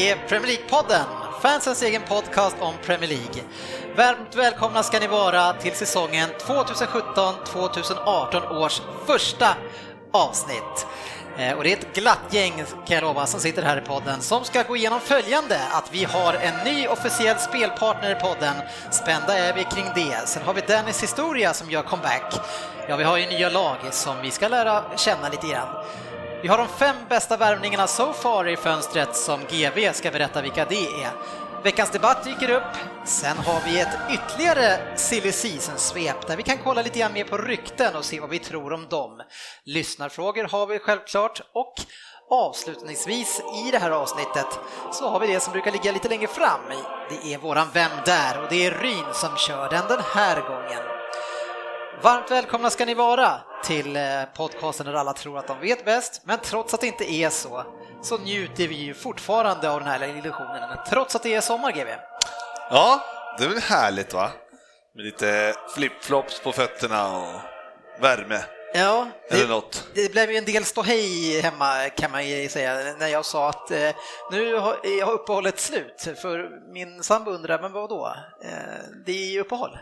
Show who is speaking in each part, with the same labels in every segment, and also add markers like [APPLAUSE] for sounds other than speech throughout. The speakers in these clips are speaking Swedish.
Speaker 1: Är Premier League-podden, fansens egen podcast om Premier League. Varmt välkomna ska ni vara till säsongen 2017-2018 års första avsnitt. Eh, och det är ett glatt gäng kan jag lova som sitter här i podden som ska gå igenom följande att vi har en ny officiell spelpartner i podden. Spända är vi kring det. Sen har vi Dennis historia som gör comeback. Ja, vi har ju nya lag som vi ska lära känna lite grann. Vi har de fem bästa värvningarna so far i fönstret som GV ska berätta vilka det är. Veckans debatt dyker upp. Sen har vi ett ytterligare silly season-svep där vi kan kolla lite grann mer på rykten och se vad vi tror om dem. Lyssnarfrågor har vi självklart och avslutningsvis i det här avsnittet så har vi det som brukar ligga lite längre fram. Det är våran Vem där? och det är Ryn som kör den den här gången. Varmt välkomna ska ni vara till eh, podcasten där alla tror att de vet bäst, men trots att det inte är så, så njuter vi ju fortfarande av den här illusionen, trots att det är sommar, GV.
Speaker 2: Ja, det är väl härligt va? Med lite flipflops på fötterna och värme
Speaker 1: Ja, det,
Speaker 2: något.
Speaker 1: det blev ju en del ståhej hemma kan man ju säga, när jag sa att eh, nu har, har uppehållet slut, för min sambo undrar, men vad då? Eh, det är ju uppehåll.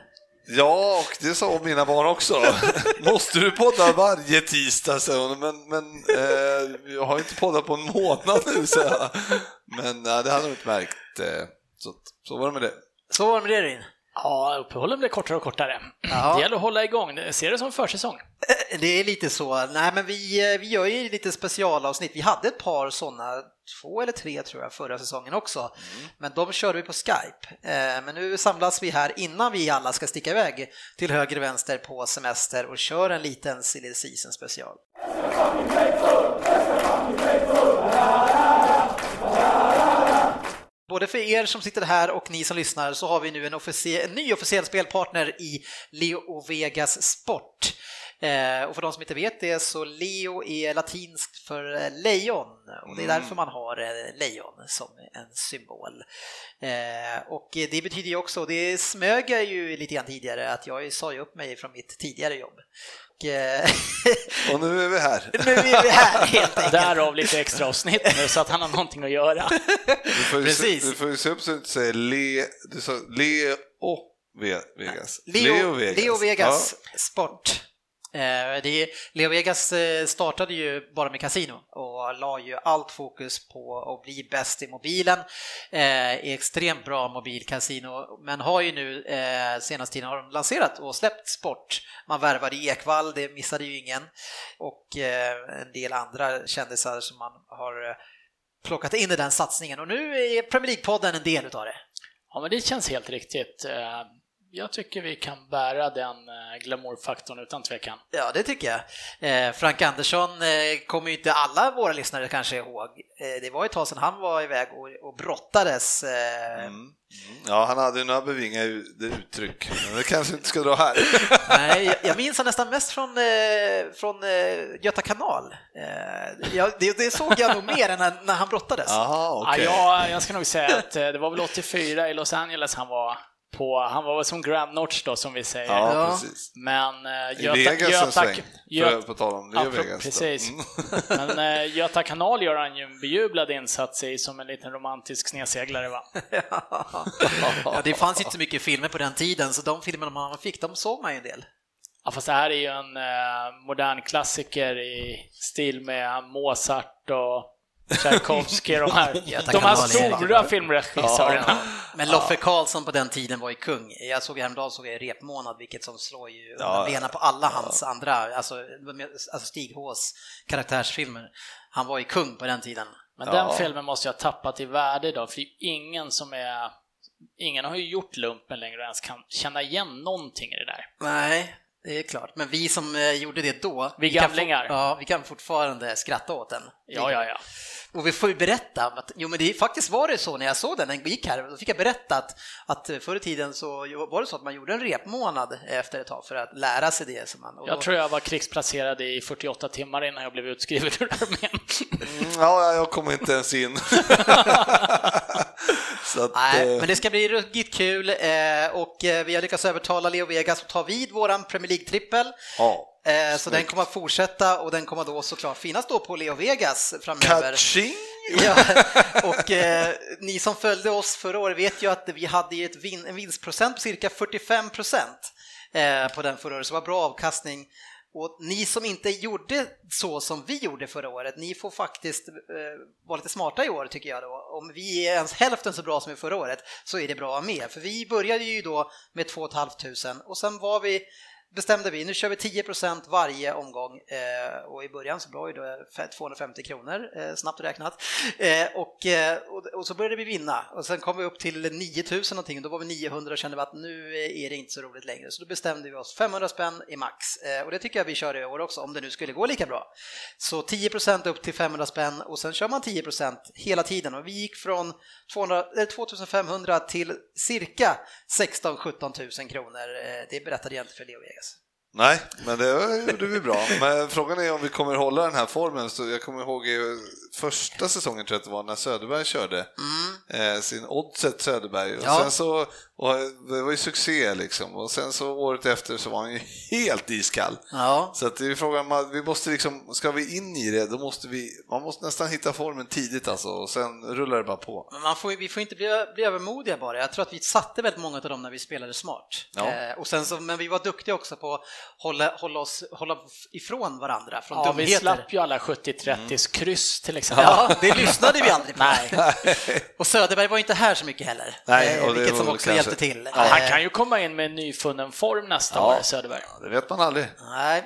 Speaker 2: Ja, och det sa mina barn också. [LAUGHS] Måste du podda varje tisdag, sa hon. Men, men eh, jag har inte poddat på en månad nu, sa jag. Men eh, det hade de inte märkt. Eh, så, så var det med det.
Speaker 1: Så var det med det Rin.
Speaker 3: Ja, uppehållen blir kortare och kortare.
Speaker 1: Ja.
Speaker 3: Det gäller att hålla igång. Ser det som försäsong.
Speaker 1: Eh, Det är lite så. Nej, men vi, eh, vi gör ju lite specialavsnitt. Vi hade ett par sådana, två eller tre tror jag, förra säsongen också. Men de körde vi på Skype. Eh, Men nu samlas vi här innan vi alla ska sticka iväg till höger och vänster på semester och kör en liten silly season special. Både för er som sitter här och ni som lyssnar så har vi nu en, officie- en ny officiell spelpartner i Leo Vegas Sport. Eh, och för de som inte vet det så Leo är latinskt för eh, lejon och det är därför man har eh, lejon som en symbol. Eh, och det betyder ju också, det smög jag ju lite grann tidigare, att jag sa ju upp mig från mitt tidigare jobb. Och, eh,
Speaker 2: Och nu är vi här.
Speaker 1: nu är vi här helt enkelt.
Speaker 3: Därav lite extra avsnitt nu så att han har någonting att göra.
Speaker 2: Du får ju,
Speaker 1: Precis.
Speaker 2: Se, du får ju se upp så du inte säger Le, du sa Leo Ve- Vegas.
Speaker 1: Leo, Leo Vegas,
Speaker 2: Ja.
Speaker 1: Sport. Eh, det Leo Vegas eh, startade ju bara med kasino och la ju allt fokus på att bli bäst i mobilen. Eh, är extremt bra mobilkasino, men har ju nu eh, senaste tiden har de lanserat och släppt sport. Man värvade Ekvall, det missade ju ingen, och eh, en del andra kändisar som man har eh, plockat in i den satsningen och nu är Premier League-podden en del utav det.
Speaker 3: Ja, men det känns helt riktigt. Eh, jag tycker vi kan bära den eh, glamourfaktorn utan tvekan.
Speaker 1: Ja, det tycker jag. Eh, Frank Andersson eh, kommer ju inte alla våra lyssnare kanske ihåg. Eh, det var ett tag sedan han var iväg och, och brottades.
Speaker 2: Mm. Mm. Ja, han hade ju några bevingade uttryck, men det kanske inte ska dra här. [LAUGHS]
Speaker 1: Nej, jag- jag minns han nästan mest från, från Göta kanal. Jag, det, det såg jag nog mer än när, när han brottades.
Speaker 2: Jaha, okej.
Speaker 3: Ja, jag, jag ska nog säga att det var väl 84 i Los Angeles han var på, han var väl som Grand Notch då som vi säger.
Speaker 2: Ja,
Speaker 1: Ja.
Speaker 2: precis.
Speaker 3: Men
Speaker 2: I
Speaker 3: Göta,
Speaker 2: Vegas en
Speaker 3: Göta,
Speaker 2: sväng,
Speaker 3: Göta,
Speaker 2: för, på tal om Leo
Speaker 3: Ja,
Speaker 2: Vegas.
Speaker 3: precis.
Speaker 2: Mm.
Speaker 3: Men eh, [LAUGHS] Göta kanal gör han ju en bejublad insats i som en liten romantisk snedseglare va? [LAUGHS]
Speaker 1: Ja, det fanns inte så mycket filmer på den tiden, så de filmerna man fick, de såg man ju en del.
Speaker 3: Ja, fast det här är ju en eh, modern klassiker i stil med Mozart och Tchaikovsky, de här, [LAUGHS] de här stora filmregissörerna.
Speaker 1: Men Loffe Karlsson på den tiden var ju kung. Jag såg häromdagen såg jag Repmånad, vilket som slår ju
Speaker 2: Ja,
Speaker 1: benen på alla hans andra, alltså, alltså Stig Hås karaktärsfilmer. Han var ju kung på den tiden.
Speaker 3: Men
Speaker 2: Ja.
Speaker 3: den filmen måste jag ha tappat i värde idag, för det är ingen som är... Ingen har ju gjort lumpen längre och ens kan känna igen någonting i det där.
Speaker 1: Nej, det är klart. Men vi som eh, gjorde det då,
Speaker 3: Vi
Speaker 1: kan
Speaker 3: gamlingar.
Speaker 1: for- ja, vi kan fortfarande skratta åt den.
Speaker 3: Ja, ja, ja.
Speaker 1: Och vi får ju berätta att, jo men det faktiskt var det så när jag såg den, den gick här, då fick jag berätta att, att förr i tiden så var det så att man gjorde en repmånad efter ett tag för att lära sig det. Som man,
Speaker 3: då... Jag tror jag var krigsplacerad i 48 timmar innan jag blev utskriven ur armén.
Speaker 2: Mm, ja, jag kom inte ens in. [LAUGHS]
Speaker 1: att, Nej, eh... men det ska bli ruggigt kul eh, och eh, vi har lyckats övertala Leo Vegas att ta vid våran Premier League-trippel. Ja. Eh, så den kommer att fortsätta och den kommer då såklart finnas då på Leo Vegas framöver.
Speaker 2: Catching!
Speaker 1: Ja, och eh, ni som följde oss förra året vet ju att vi hade ett vin, en vinstprocent på cirka 45 procent eh, på den förra året, så det var bra avkastning. Och ni som inte gjorde så som vi gjorde förra året, ni får faktiskt eh, vara lite smarta i år tycker jag då. Om vi är ens hälften så bra som i förra året så är det bra med. För vi började ju då med 2 500 och sen var vi bestämde vi, nu kör vi 10% varje omgång eh, och i början så var det 250 kronor, eh, snabbt räknat. Eh, och, eh, och, och, så började vi vinna och sen kom vi upp till 9000 någonting och då var vi 900 och kände vi att nu är det inte så roligt längre. Så då bestämde vi oss 500 spänn i max eh, och det tycker jag vi kör i år också om det nu skulle gå lika bra. Så 10% upp till 500 spänn och sen kör man 10% hela tiden och vi gick från 200, 2500 eh, till cirka 16 17 000 kronor. Eh, det berättade jag inte för Leo
Speaker 2: Nej, men det gjorde vi bra. Men frågan är om vi kommer hålla den här formen. Så jag kommer ihåg första säsongen tror jag att det var när Söderberg körde mm. eh, sin Oddset Söderberg. Och ja. sen så, och det var ju succé liksom. Och sen så året efter så var han ju [LAUGHS] helt iskall. Ja. Så att det är frågan, vi måste liksom, ska vi in i det, då måste vi, man måste nästan hitta formen tidigt alltså och sen rullar det bara på.
Speaker 1: Men man får, vi får inte bli, bli övermodiga bara. Jag tror att vi satte väldigt många av dem när vi spelade smart. Ja. Eh, och sen så, men vi var duktiga också på att hålla, hålla, oss, hålla ifrån varandra, från
Speaker 3: ja, dumheter. Vi slapp ju alla 70-30 mm. kryss till exempel. [LAUGHS]
Speaker 1: Ja, det lyssnade vi aldrig på. Nej. Och Söderberg var inte här så mycket heller,
Speaker 2: Nej,
Speaker 1: och vilket som också kanske... hjälpte till.
Speaker 3: Ja, han kan ju komma in med en nyfunnen form nästa ja, år, Söderberg.
Speaker 2: Det vet man aldrig.
Speaker 1: Nej,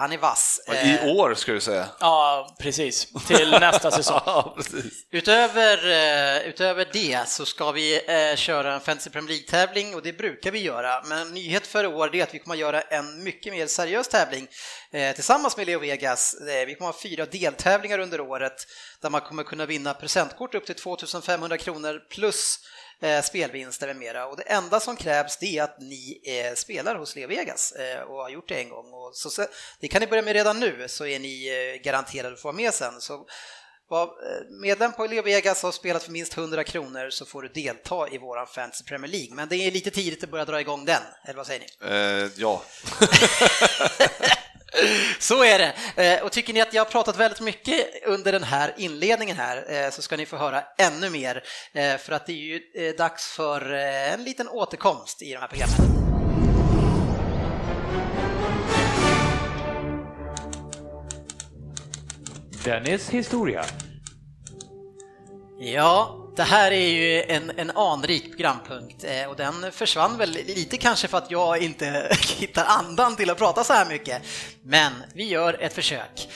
Speaker 1: han är vass.
Speaker 2: I eh, år ska du säga.
Speaker 3: Ja, precis. Till nästa [LAUGHS] säsong. ja,
Speaker 1: utöver, eh, utöver det så ska vi eh, köra en Fantasy Premier League-tävling och det brukar vi göra. Men nyhet för i år är att vi kommer att göra en mycket mer seriös tävling tillsammans med Leo Vegas. Vi kommer att ha fyra deltävlingar under året där man kommer kunna vinna presentkort upp till 2500 kronor plus spelvinster med mera. Och det enda som krävs det är att ni eh, spelar hos Leo Vegas eh, och har gjort det en gång. Och så, det kan ni börja med redan nu så är ni eh, garanterade att få vara med sen. Så var eh, medlem på Leo Vegas och har spelat för minst 100 kronor så får du delta i våran Fantasy Premier League. Men det är lite tidigt att börja dra igång den, eller vad säger
Speaker 2: ni? Eh, ja. [LAUGHS] [LAUGHS]
Speaker 1: Så är det. Eh, och tycker ni att jag har pratat väldigt mycket under den här inledningen här eh, så ska ni få höra ännu mer eh, för att det är ju dags för en liten återkomst i de här programmen.
Speaker 4: Dennis historia.
Speaker 1: Ja, det här är ju en, en anrik programpunkt eh, och den försvann väl lite kanske för att jag inte [LAUGHS] hittar andan till att prata så här mycket. Men vi gör ett försök.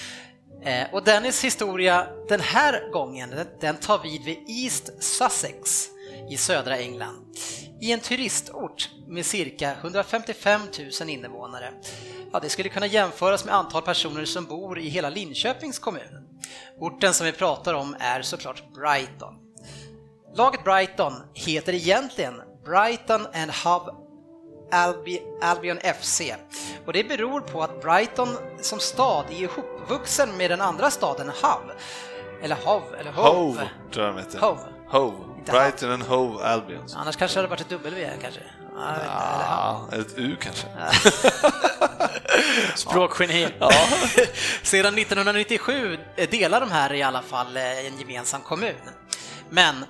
Speaker 1: Eh, och Dennis historia den här gången, den tar vid vid East Sussex i södra England. I en turistort med cirka 155 000 invånare. Ja, det skulle kunna jämföras med antal personer som bor i hela Linköpings kommun. Orten som vi pratar om är såklart Brighton. Laget Brighton heter egentligen Brighton and Hove Albi Albion FC och det beror på att Brighton som stad är ihopvuxen med den andra staden Hove. Eller Hove, eller Hove.
Speaker 2: Hove, tror jag de heter.
Speaker 1: Hove.
Speaker 2: Hove. Brighton and Hove Albion.
Speaker 1: Annars kanske det hade varit ett W kanske.
Speaker 2: Ja, ett U kanske. [LAUGHS]
Speaker 3: Språkgeni.
Speaker 1: Ja. [LAUGHS] Sedan 1997 delar de här i alla fall eh, en gemensam kommun. Men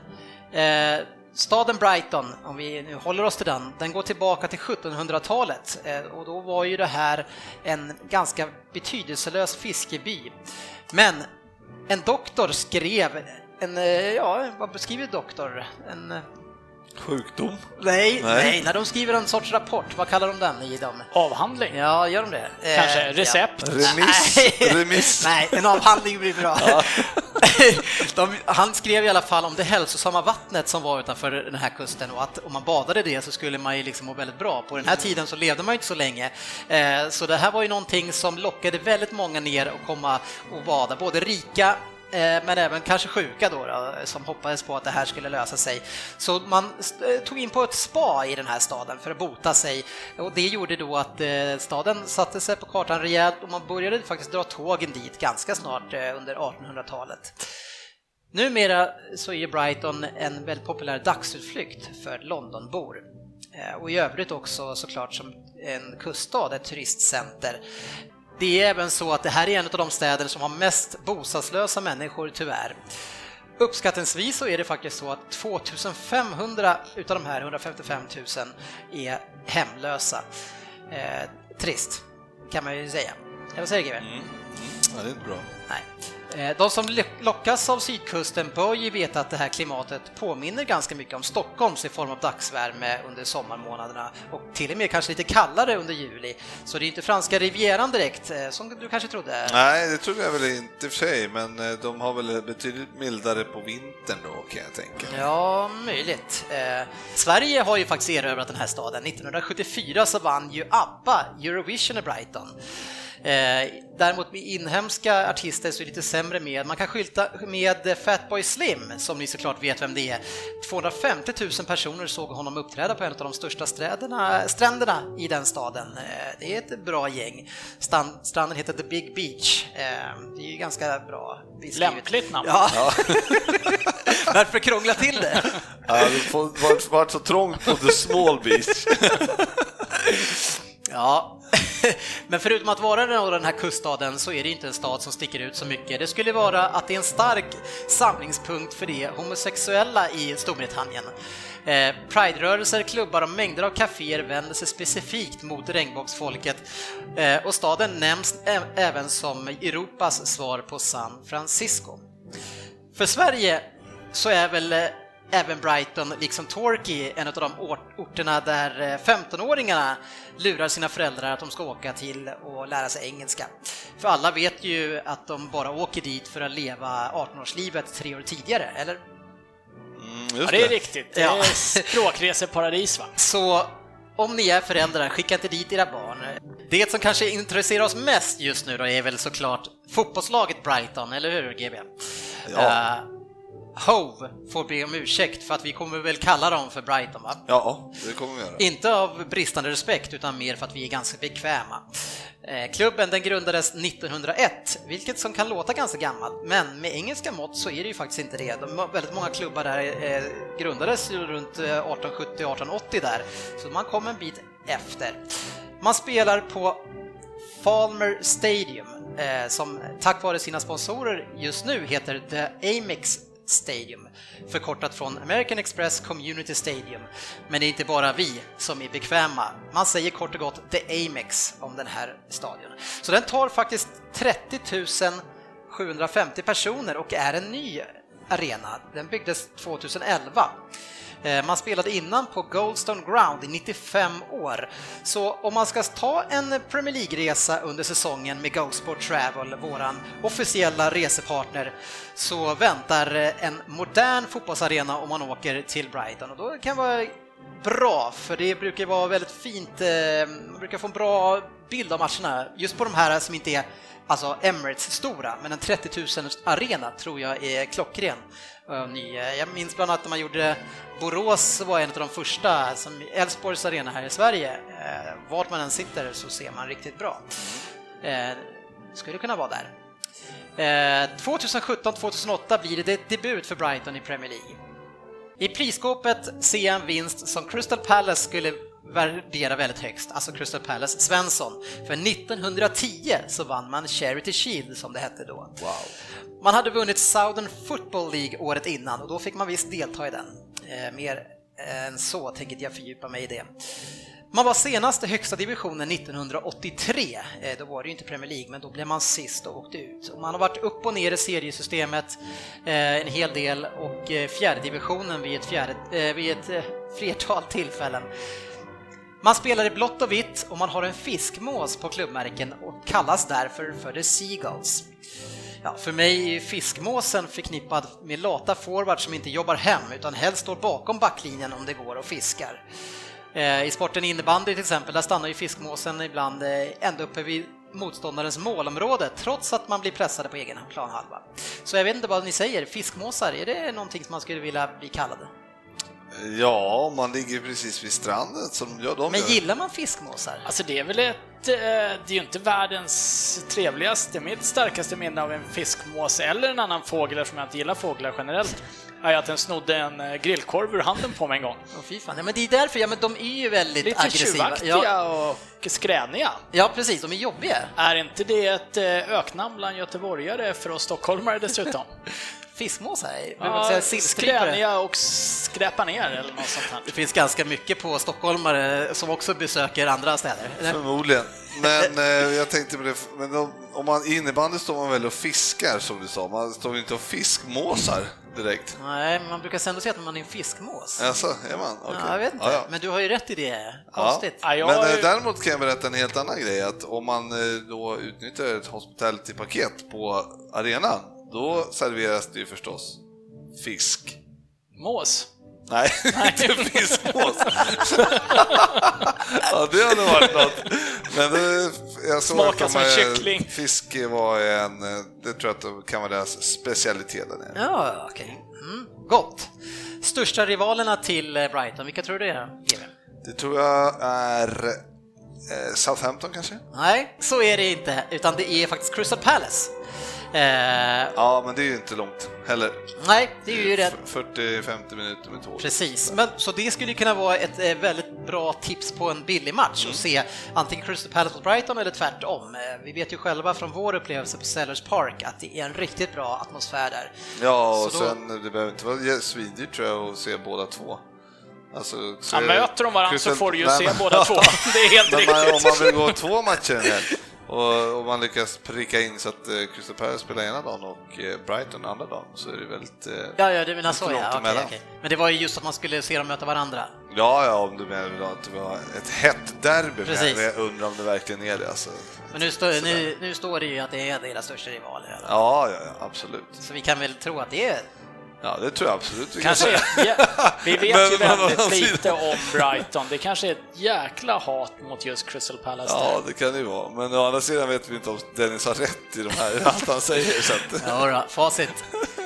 Speaker 1: Eh, staden Brighton, om vi nu håller oss till den, den går tillbaka till 1700-talet eh, och då var ju det här en ganska betydelselös fiskeby. Men en doktor skrev en, eh, ja, vad beskriver doktor? En
Speaker 2: Sjukdom?
Speaker 1: Nej, nej, nej, när de skriver en sorts rapport, vad kallar de den i dem?
Speaker 3: Avhandling?
Speaker 1: Ja, gör de det?
Speaker 3: Kanske eh, recept? Ja.
Speaker 2: Remiss? Remiss. [LAUGHS]
Speaker 1: nej, en avhandling blir bra. Ja. [LAUGHS] de, han skrev i alla fall om det hälsosamma vattnet som var utanför den här kusten och att om man badade det så skulle man ju liksom må väldigt bra. På den här tiden så levde man ju inte så länge, eh, så det här var ju någonting som lockade väldigt många ner och komma och bada, både rika Eh, men även kanske sjuka då, då, som hoppades på att det här skulle lösa sig. Så man eh, tog in på ett spa i den här staden för att bota sig och det gjorde då att eh, staden satte sig på kartan rejält och man började faktiskt dra tågen dit ganska snart under 1800-talet. Numera så är Brighton en väldigt populär dagsutflykt för Londonbor och i övrigt också såklart som en kuststad, ett turistcenter. Det är även så att det här är en av de städer som har mest bostadslösa människor tyvärr. Uppskattningsvis så är det faktiskt så att 2500 utav de här 155 000 är hemlösa. Eh, trist, kan man ju säga. Eller vad säger du
Speaker 2: mm. mm. Ja, det är inte bra.
Speaker 1: Nej. Eh, de som lockas av sydkusten bör ju veta att det här klimatet påminner ganska mycket om Stockholms i form av dagsvärme under sommarmånaderna och till och med kanske lite kallare under juli. Så det är inte franska rivieran direkt, eh, som du kanske trodde?
Speaker 2: Nej, det trodde jag väl inte i och för sig, men eh, de har väl betydligt mildare på vintern då kan jag tänka.
Speaker 1: Ja, möjligt. Eh, Sverige har ju faktiskt erövrat den här staden. 1974 så vann ju ABBA Eurovision i Brighton. Eh, däremot med inhemska artister så är det lite sämre med. Man kan skylta med Fatboy Slim, som ni såklart vet vem det är. 250 000 personer såg honom uppträda på en av de största sträderna, stränderna i den staden. Eh, det är ett bra gäng. stranden heter The Big Beach. Eh, det är ju ganska bra
Speaker 3: beskrivet. Lämpligt namn.
Speaker 1: Ja. ja. [LAUGHS] Varför krångla till det?
Speaker 2: Ja, det har varit så trångt på The Small Beach.
Speaker 1: Ja, [LAUGHS] men förutom att vara den här kuststaden så är det inte en stad som sticker ut så mycket. Det skulle vara att det är en stark samlingspunkt för de homosexuella i Storbritannien. Eh, Pride-rörelser, klubbar och mängder av kaféer vänder sig specifikt mot regnbågsfolket eh, och staden nämns även som Europas svar på San Francisco. För Sverige så är väl eh, även Brighton, liksom Torquay, en av de orterna där 15-åringarna eh, lurar sina föräldrar att de ska åka till och lära sig engelska. För alla vet ju att de bara åker dit för att leva 18-årslivet tre år tidigare, eller?
Speaker 3: Mm, ja, det är riktigt. Det är ja. språkreseparadis, va?
Speaker 1: Så om ni är föräldrar, skicka inte dit era barn. Det som kanske intresserar oss mest just nu då är väl såklart fotbollslaget Brighton, eller hur GB? Ja. Uh, Hove får be om ursäkt för att vi kommer väl kalla dem för Brighton va?
Speaker 2: Ja, det kommer vi göra.
Speaker 1: Inte av bristande respekt utan mer för att vi är ganska bekväma. Eh, klubben den grundades 1901, vilket som kan låta ganska gammalt, men med engelska mått så är det ju faktiskt inte det. De, väldigt många klubbar där eh, grundades runt 1870-1880 eh, där, så man kom en bit efter. Man spelar på Falmer Stadium, som tack vare sina sponsorer just nu heter The Amex Stadium, förkortat från American Express Community Stadium. Men det är inte bara vi som är bekväma. Man säger kort och gott The Amex om den här stadion. Så den tar faktiskt 30 750 personer och är en ny arena. Den byggdes 2011. Eh, man spelade innan på Goldstone Ground i 95 år. Så om man ska ta en Premier League-resa under säsongen med Goldsport Travel, våran officiella resepartner, så väntar en modern fotbollsarena om man åker till Brighton och då kan det vara bra, för det brukar vara väldigt fint, eh, man brukar få en bra bild av matcherna, just på de här som inte är alltså Emirates stora, men en 30 000 arena tror jag är klockren. Ehm, eh, jag minns bland annat när man gjorde eh, Borås var en av de första, som Elfsborgs arena här i Sverige. Eh, vart man än sitter så ser man riktigt bra. Skulle kunna vara där. 2017-2008 blir det debut för Brighton i Premier League. I prisskåpet ser jag en vinst som Crystal Palace skulle värdera väldigt högst, alltså Crystal Palace Svensson. För 1910 så vann man Charity Shield som det hette då.
Speaker 2: Wow.
Speaker 1: Man hade vunnit Southern Football League året innan och då fick man visst delta i den. Eh, mer än så tänker jag fördjupa mig i det. Man var senast i högsta divisionen 1983. Eh, då var det ju inte Premier League, men då blev man sist och åkte ut. Och man har varit upp och ner i seriesystemet eh, en hel del och eh, fjärde divisionen vid ett, fjärde, eh, vid ett eh, flertal tillfällen. Man spelar i blått och vitt och man har en fiskmås på klubbmärken och kallas därför för The Seagulls. Ja, för mig är fiskmåsen förknippad med lata forwards som inte jobbar hem utan helst står bakom backlinjen om det går och fiskar. Eh, I sporten innebandy till exempel, där stannar ju fiskmåsen ibland eh, ända uppe vid motståndarens målområde trots att man blir pressade på egen planhalva. Så jag vet inte vad ni säger, fiskmåsar, är det någonting som man skulle vilja bli kallad?
Speaker 2: Ja, man ligger precis vid stranden som de
Speaker 1: Men
Speaker 2: gör.
Speaker 1: gillar man fiskmåsar?
Speaker 3: Alltså det är väl ett, eh, det är ju inte världens trevligaste, mitt starkaste minne av en fiskmås eller en annan fågel, eftersom jag inte gillar fåglar generellt, är att den snodde en eh, grillkorv ur handen på mig en gång.
Speaker 1: Åh, fy fan. Ja, men det är därför, ja men de är ju väldigt
Speaker 3: Lite
Speaker 1: aggressiva.
Speaker 3: tjuvaktiga
Speaker 1: Ja,
Speaker 3: och skräniga.
Speaker 1: ja, precis, de är jobbiga.
Speaker 3: Är inte det ett eh, öknamn bland göteborgare för oss stockholmare dessutom? [LAUGHS]
Speaker 1: Fiskmåsar? Ja,
Speaker 3: skräniga och skräpa ner eller något sånt här.
Speaker 1: Det finns ganska mycket på stockholmare som också besöker andra städer. eller?
Speaker 2: Förmodligen. Men eh, jag tänkte på det, men de, om man innebandy står man väl och fiskar som du sa, man står inte och fiskmåsar direkt.
Speaker 1: Nej, man brukar ändå säga att man är en fiskmås.
Speaker 2: Alltså, är man? Okej.
Speaker 1: Ja, jag vet inte,
Speaker 2: Ja, ja.
Speaker 1: men du har ju rätt i det. Konstigt.
Speaker 3: Ja,
Speaker 2: Men eh, däremot kan jag berätta en helt annan grej, att om man eh, då utnyttjar ett hospitality-paket på arenan, då serveras det ju förstås fisk.
Speaker 3: Mås.
Speaker 2: Nej, [LAUGHS] inte fiskmås. [LAUGHS] ja, det hade varit något. Men det, jag såg
Speaker 3: Smaka
Speaker 2: att
Speaker 3: som
Speaker 2: eh,
Speaker 3: kyckling.
Speaker 2: Fisk var en, det tror jag att det kan vara deras specialitet där nere.
Speaker 1: Ja, okej. Mm, gott. Största rivalerna till eh, Brighton, vilka tror du det är?
Speaker 2: Det tror jag är eh, Southampton kanske?
Speaker 1: Nej, så är det inte, utan det är faktiskt Crystal Palace. Eh,
Speaker 2: Ja, men det är ju inte långt heller.
Speaker 1: nej, det är ju rätt.
Speaker 2: 40-50 minuter med tåg.
Speaker 1: Precis, men, så det skulle kunna vara ett eh, väldigt bra tips på en billig match och se antingen Crystal Palace mot Brighton eller tvärtom. Eh, Vi vet ju själva från vår upplevelse på Sellers Park att det är en riktigt bra atmosfär där.
Speaker 2: Ja, och
Speaker 1: Så då-
Speaker 2: sen det behöver inte vara svindyrt tror jag att se båda två. Alltså,
Speaker 3: Ja, möter de varandra så
Speaker 2: Crystal-
Speaker 3: får du ju
Speaker 2: Nej,
Speaker 3: se
Speaker 2: men-
Speaker 3: båda två. [LAUGHS] Det är helt
Speaker 2: Men man, om
Speaker 3: riktigt.
Speaker 2: man vill gå två matcher och, och man lyckas pricka in så att eh, Crystal Palace spelar ena dagen och eh, Brighton andra dagen så är det väldigt... Eh,
Speaker 1: Ja, ja, du menar så ja. Okej,
Speaker 2: emellan.
Speaker 1: okej. Men det var ju just att man skulle se dem möta varandra.
Speaker 2: ja, ja, om du menar att det var ett hett derby,
Speaker 1: Precis.
Speaker 2: men jag undrar om det verkligen är det. Alltså.
Speaker 1: Men nu, står nu, nu står det ju att det är deras största rivaler. i alla fall.
Speaker 2: Ja, ja, ja, absolut.
Speaker 1: Så vi kan väl tro att det är...
Speaker 2: Ja, det tror jag absolut vi kan
Speaker 3: Kanske
Speaker 2: säga.
Speaker 3: är, ja, vi [LAUGHS] vet
Speaker 2: Men
Speaker 3: ju väldigt
Speaker 2: sidan-
Speaker 3: lite om Brighton. Det kanske är ett jäkla hat mot just Crystal Palace.
Speaker 2: Ja,
Speaker 3: där.
Speaker 2: det kan det ju vara. Men å andra sidan vet vi inte om Dennis har rätt i de här, [LAUGHS] allt han säger. Så att...
Speaker 1: Ja, då, facit.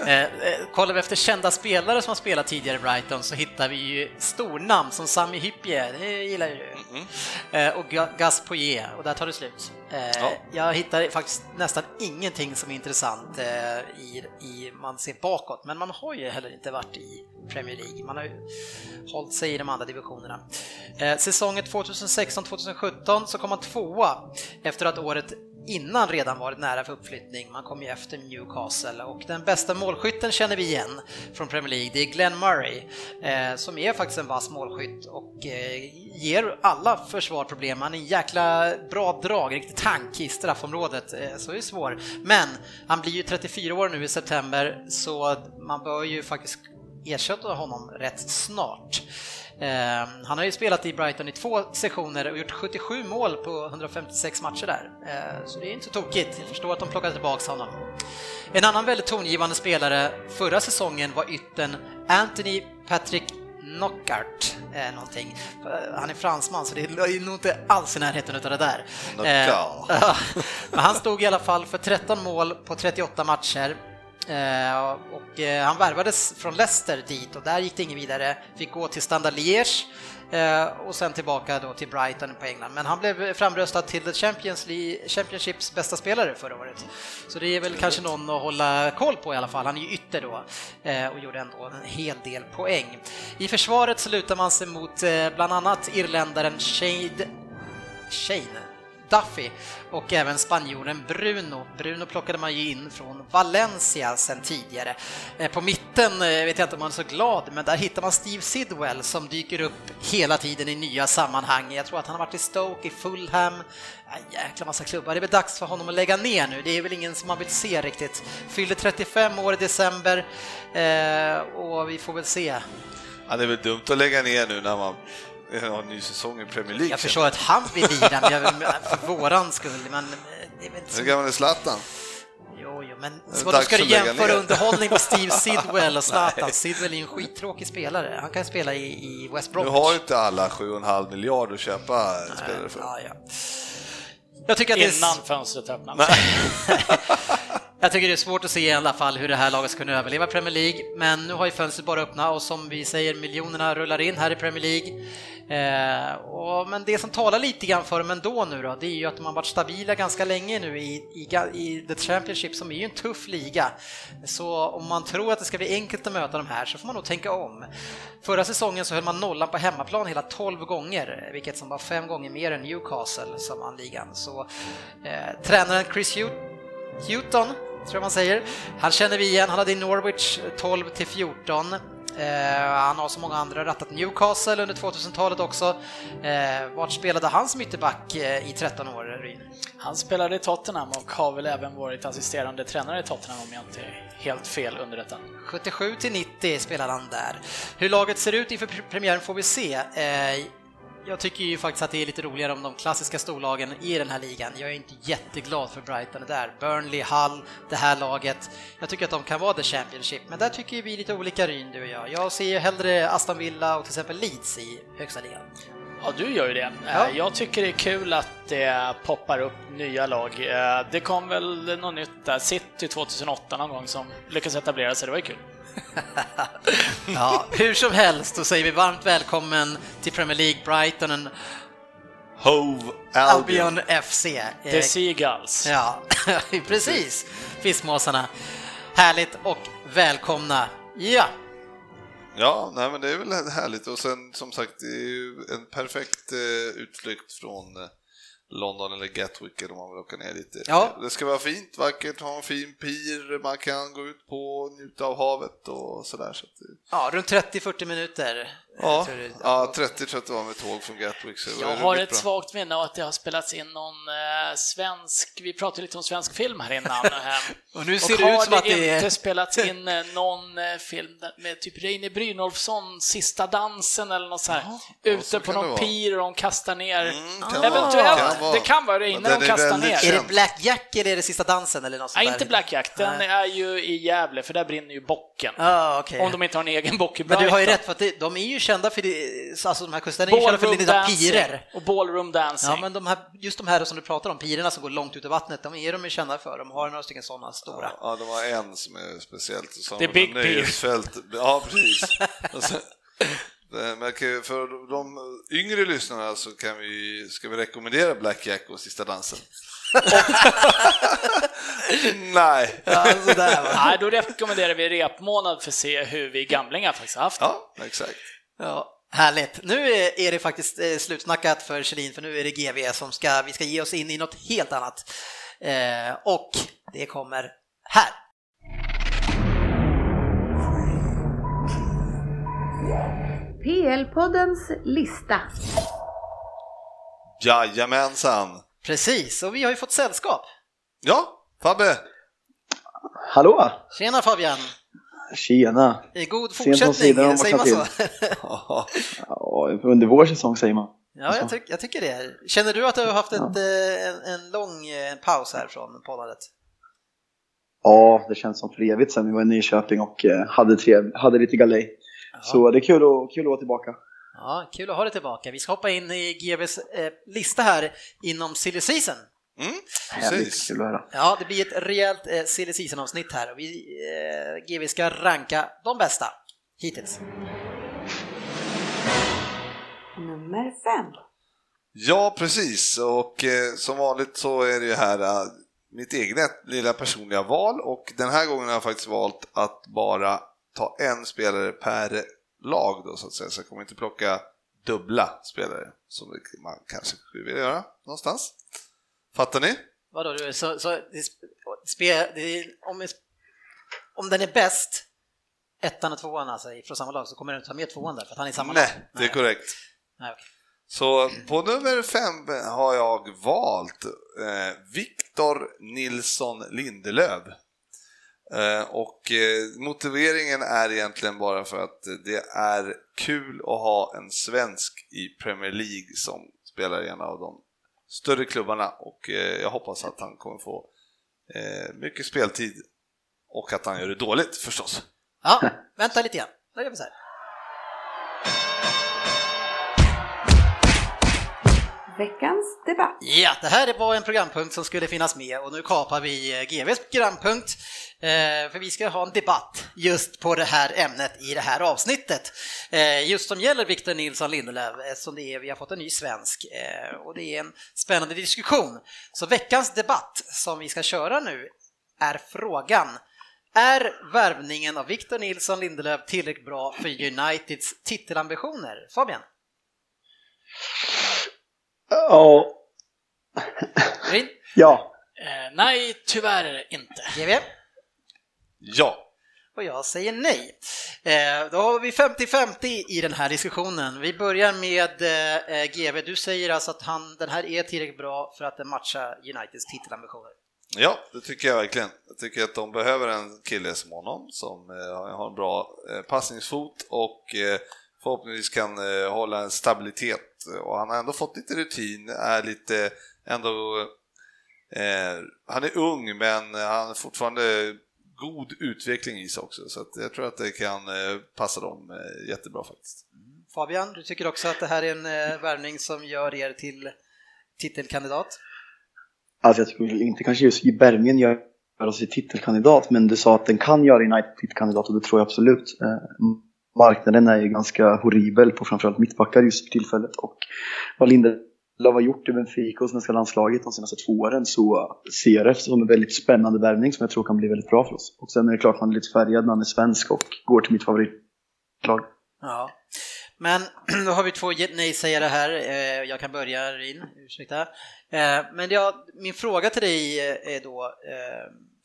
Speaker 1: Eh, eh, kollar vi efter kända spelare som har spelat tidigare i Brighton så hittar vi ju stornamn som Sami Hyppie, det gillar ju du. Eh, och Ga- Gas Poyet, och där tar det slut. Eh,
Speaker 2: Ja.
Speaker 1: Jag hittar faktiskt nästan ingenting som är intressant eh, i, i man ser bakåt, men man har ju heller inte varit i Premier League. Man har ju hållit sig i de andra divisionerna. Eh, säsongen 2016-2017 så kom man tvåa efter att året innan redan varit nära för uppflyttning. Man kom ju efter Newcastle och den bästa målskytten känner vi igen från Premier League. Det är Glenn Murray eh, som är faktiskt en vass målskytt och eh, ger alla försvar problem. Han är en jäkla bra drag, riktig tank i straffområdet, eh, så det är svår. Men han blir ju 34 år nu i september så man bör ju faktiskt ersätta honom rätt snart. Eh, han har ju spelat i Brighton i två sessioner och gjort 77 mål på 156 matcher där, eh, så det är inte så tokigt. Jag förstår att de plockade tillbaka honom. En annan väldigt tongivande spelare förra säsongen var ytten Anthony Patrick Knockart, eh, någonting. Han är fransman så det är nog inte alls i närheten av det där. Eh, [LAUGHS] men han stod i alla fall för 13 mål på 38 matcher. Eh, och eh, han värvades från Leicester dit och där gick det inget vidare. Fick gå till Standard Liège eh, och sen tillbaka då till Brighton på England. Men han blev framröstad till The Champions League, Championships bästa spelare förra året. Så det är väl kanske någon att hålla koll på i alla fall. Han är ju ytter då och gjorde ändå en hel del poäng. I försvaret så lutar man sig mot bland annat irländaren Shade Shane Duffy och även spanjoren Bruno. Bruno plockade man ju in från Valencia sen tidigare. Eh, på mitten eh, vet jag inte om man är så glad, men där hittar man Steve Sidwell som dyker upp hela tiden i nya sammanhang. Jag tror att han har varit i Stoke, i Fulham, ja, jäkla massa klubbar. Det är väl dags för honom att lägga ner nu. Det är väl ingen som man vill se riktigt. Fyllde 35 år i december eh, och vi får väl se.
Speaker 2: Ja, det är väl dumt att lägga ner nu när man en ny säsong i Premier League.
Speaker 1: Jag förstår att han vill lira, men jag vill, för våran skull, men eh, det är väl inte så
Speaker 2: Hur gammal är Zlatan?
Speaker 1: Jo, jo, men vadå, ska du jämföra underhållning med Steve [LAUGHS] Sidwell och Zlatan? Sidwell är en skittråkig spelare. Han kan spela i, i West
Speaker 2: Nu
Speaker 1: Bromwich.
Speaker 2: har ju inte alla 7,5 miljarder att köpa spelare för.
Speaker 1: Ja, ja. Jag tycker att det är...
Speaker 3: Innan fönstret öppnas. [LAUGHS]
Speaker 1: Jag tycker det är svårt att se i alla fall hur det här laget ska kunna överleva Premier League, men nu har ju fönstret bara öppnat och som vi säger, miljonerna rullar in här i Premier League. Eh, och, men det som talar lite grann för dem ändå nu då, det är ju att de har varit stabila ganska länge nu i, i, i The Championship som är ju en tuff liga. Så om man tror att det ska bli enkelt att möta de här så får man nog tänka om. Förra säsongen så höll man nollan på hemmaplan hela 12 gånger, vilket som var fem gånger mer än Newcastle som vann ligan. Så eh, tränaren Chris Hewton tror jag man säger. Han känner vi igen, han hade i Norwich 12 till 14. Eh, han har så många andra rattat Newcastle under 2000-talet också. Eh, vart spelade han som ytterback eh, i 13 år, Ryn?
Speaker 3: Han spelade i Tottenham och har väl även varit assisterande tränare i Tottenham om jag inte är helt fel underrättad.
Speaker 1: 77 till 90 spelade han där. Hur laget ser ut inför premiären får vi se. Eh, jag tycker ju faktiskt att det är lite roligare om de klassiska storlagen i den här ligan. Jag är inte jätteglad för Brighton där. Burnley, Hull, det här laget. Jag tycker att de kan vara the Championship, men där tycker vi lite olika Ryn, du och jag. Jag ser ju hellre Aston Villa och till exempel Leeds i högsta ligan.
Speaker 3: Ja, du gör ju det.
Speaker 1: Ja.
Speaker 3: Eh, Jag tycker det är kul att det poppar upp nya lag. Eh, Det kom väl något nytt där, City 2008 någon gång som lyckades etablera sig, det var ju kul. [LAUGHS]
Speaker 1: Ja, hur som helst, då säger vi varmt välkommen till Premier League Brighton and
Speaker 2: Hove Albion.
Speaker 1: Albion FC. Eh,
Speaker 3: The Seagulls.
Speaker 1: Ja, [LAUGHS] precis. Fiskmåsarna. Härligt och välkomna. Ja,
Speaker 2: Ja, nej men det är väl härligt och sen som sagt det är ju en perfekt eh, utflykt från eh, London eller Gatwick eller om man vill åka ner lite.
Speaker 1: Ja.
Speaker 2: Det ska vara fint, vackert, ha en fin pir, man kan gå ut på och njuta av havet och sådär. Så att
Speaker 1: ja runt 30-40 minuter.
Speaker 2: Ja,
Speaker 1: du.
Speaker 2: ja, 30 tror jag att det var med tåg från Gatwick. Så det
Speaker 3: Jag har ett
Speaker 2: bra.
Speaker 3: svagt minne av att det har spelats in någon eh, svensk, vi pratade lite om svensk film här innan. eh, [LAUGHS]
Speaker 1: Och nu ser
Speaker 3: och
Speaker 1: det
Speaker 3: har
Speaker 1: ut som att det är...
Speaker 3: inte spelats in eh, någon eh, film med typ Reine Brynolfsson, Sista dansen eller något så här,
Speaker 2: ja,
Speaker 3: ute
Speaker 2: så
Speaker 3: på
Speaker 2: det
Speaker 3: någon pir och de kastar ner.
Speaker 2: Mm, kan
Speaker 3: Eventuellt,
Speaker 2: vara, kan vara.
Speaker 3: det kan vara Reine de kastar ner.
Speaker 2: känd.
Speaker 1: Är det Black Jack eller är det Sista dansen eller något sånt
Speaker 3: Nej,
Speaker 1: där?
Speaker 3: inte Black Jack, den
Speaker 1: Nej.
Speaker 3: är ju i Gävle, för där brinner ju bocken.
Speaker 1: Ja, okej.
Speaker 3: Om de inte har en egen bock i
Speaker 1: Men du har ju
Speaker 3: Brighton.
Speaker 1: rätt, för att det, de är ju kända för det, alltså de här kusterna är kända för lite pirer.
Speaker 3: och ballroom dancing.
Speaker 1: Ja, men de här, just de här som du pratar om, pirerna som går långt ut i vattnet, de är de ju kända för. De har några stycken sådana stora.
Speaker 2: Ja, det var en som är speciellt. Som
Speaker 3: Det är Big.
Speaker 2: Nöjesfält. Ja, precis. [LAUGHS] Men för de yngre lyssnarna så kan vi, ska vi rekommendera Black Jack och Sista dansen. [LAUGHS] Nej.
Speaker 1: Va?
Speaker 3: Nej, då rekommenderar vi repmånad för att se hur vi gamlingar faktiskt har haft det.
Speaker 2: Ja, exakt.
Speaker 1: Ja, härligt. Nu är det faktiskt eh, slutsnackat för Kjellin, för nu är det GV som ska, vi ska ge oss in i något helt annat. Eh, och det kommer här.
Speaker 5: PL-poddens lista.
Speaker 2: Jajamensan.
Speaker 1: Precis, och vi har ju fått sällskap.
Speaker 2: Ja, Fabbe.
Speaker 6: Hallå!
Speaker 1: Tjena Fabian!
Speaker 6: Tjena!
Speaker 1: I god fortsättning, säger man så? [LAUGHS]
Speaker 2: Ja,
Speaker 6: Ja, under vår säsong säger man.
Speaker 1: Ja, jag, tyck, jag tycker det. Känner du att du har haft ett, eh, en, en lång eh, paus här från poddandet?
Speaker 6: Ja, det känns som för evigt sedan vi var i Nyköping och eh, hade, trev, hade lite galej. Så det är kul att, kul att vara tillbaka.
Speaker 1: Ja, kul att ha dig tillbaka. Vi ska hoppa in i GVs eh, lista här inom silly season.
Speaker 2: Mm,
Speaker 6: Härligt,
Speaker 2: precis.
Speaker 6: kul att höra.
Speaker 1: Ja, det blir ett rejält eh, silly season-avsnitt här och vi, eh, GV ska ranka de bästa hittills.
Speaker 5: Nummer fem.
Speaker 2: Ja, precis. Och eh, som vanligt så är det ju här eh, mitt eget lilla personliga val och den här gången har jag faktiskt valt att bara ta en spelare per lag då så att säga, så jag kommer inte plocka dubbla spelare som man kanske skulle vilja göra någonstans. Fattar ni?
Speaker 1: Vadå, du, så, så det, sp- spe, det, om, om den är bäst, ettan och tvåan alltså, från samma lag, så kommer den ta med tvåan där, för att han är i samma lag?
Speaker 2: Nej, det är korrekt.
Speaker 1: Nej, okej.
Speaker 2: Så på nummer fem har jag valt eh, Viktor Nilsson Lindelöf. Eh, och eh, motiveringen är egentligen bara för att det är kul att ha en svensk i Premier League som spelar i en av de större klubbarna och eh, jag hoppas att han kommer få eh, mycket speltid och att han gör det dåligt förstås.
Speaker 1: Ja, vänta lite grann. Då gör vi så här.
Speaker 5: Veckans debatt.
Speaker 1: Ja, det här var en programpunkt som skulle finnas med och nu kapar vi eh, GVs programpunkt eh, för vi ska ha en debatt just på det här ämnet i det här avsnittet. Eh, just som gäller Victor Nilsson Lindelöf eftersom det är, vi har fått en ny svensk och det är en spännande diskussion. Så veckans debatt som vi ska köra nu är frågan är värvningen av Victor Nilsson Lindelöf tillräckligt bra för Uniteds titelambitioner? Fabian?
Speaker 6: Ja.
Speaker 1: Rin?
Speaker 6: Ja.
Speaker 3: Eh, nej, tyvärr inte.
Speaker 1: GV?
Speaker 2: Ja.
Speaker 1: Och jag säger nej. Eh, då har vi 50-50 i den här diskussionen. Vi börjar med eh, GV. Du säger alltså att han, den här är tillräckligt bra för att den matchar Uniteds titelambitioner.
Speaker 2: Ja, det tycker jag verkligen. Jag tycker att de behöver en kille som honom som eh, har en bra eh, passningsfot och eh, förhoppningsvis kan eh, hålla en stabilitet. Och han har ändå fått lite rutin, är lite ändå... Eh, han är ung men han har fortfarande god utveckling i sig också så jag tror att det kan eh, passa dem eh, jättebra faktiskt.
Speaker 1: Mm. Fabian, du tycker också att det här är en eh, värvning som gör er till titelkandidat?
Speaker 6: Alltså jag tycker inte kanske just i värvningen gör oss till titelkandidat men du sa att den kan göra United till titelkandidat och det tror jag absolut. Marknaden är ju ganska horribel på framförallt mittbackar just för tillfället. Och vad Lindelöf har gjort i Benfica och svenska landslaget de senaste två åren så ser jag det som en väldigt spännande värvning som jag tror kan bli väldigt bra för oss. Och sen är det klart man är lite färgad när man är svensk och går till mitt favoritlag.
Speaker 1: Ja, men [CLEARS THROAT] då har vi två nej-sägare här. Eh, jag kan börja Rin, ursäkta. Eh, men jag, min fråga till dig eh, är då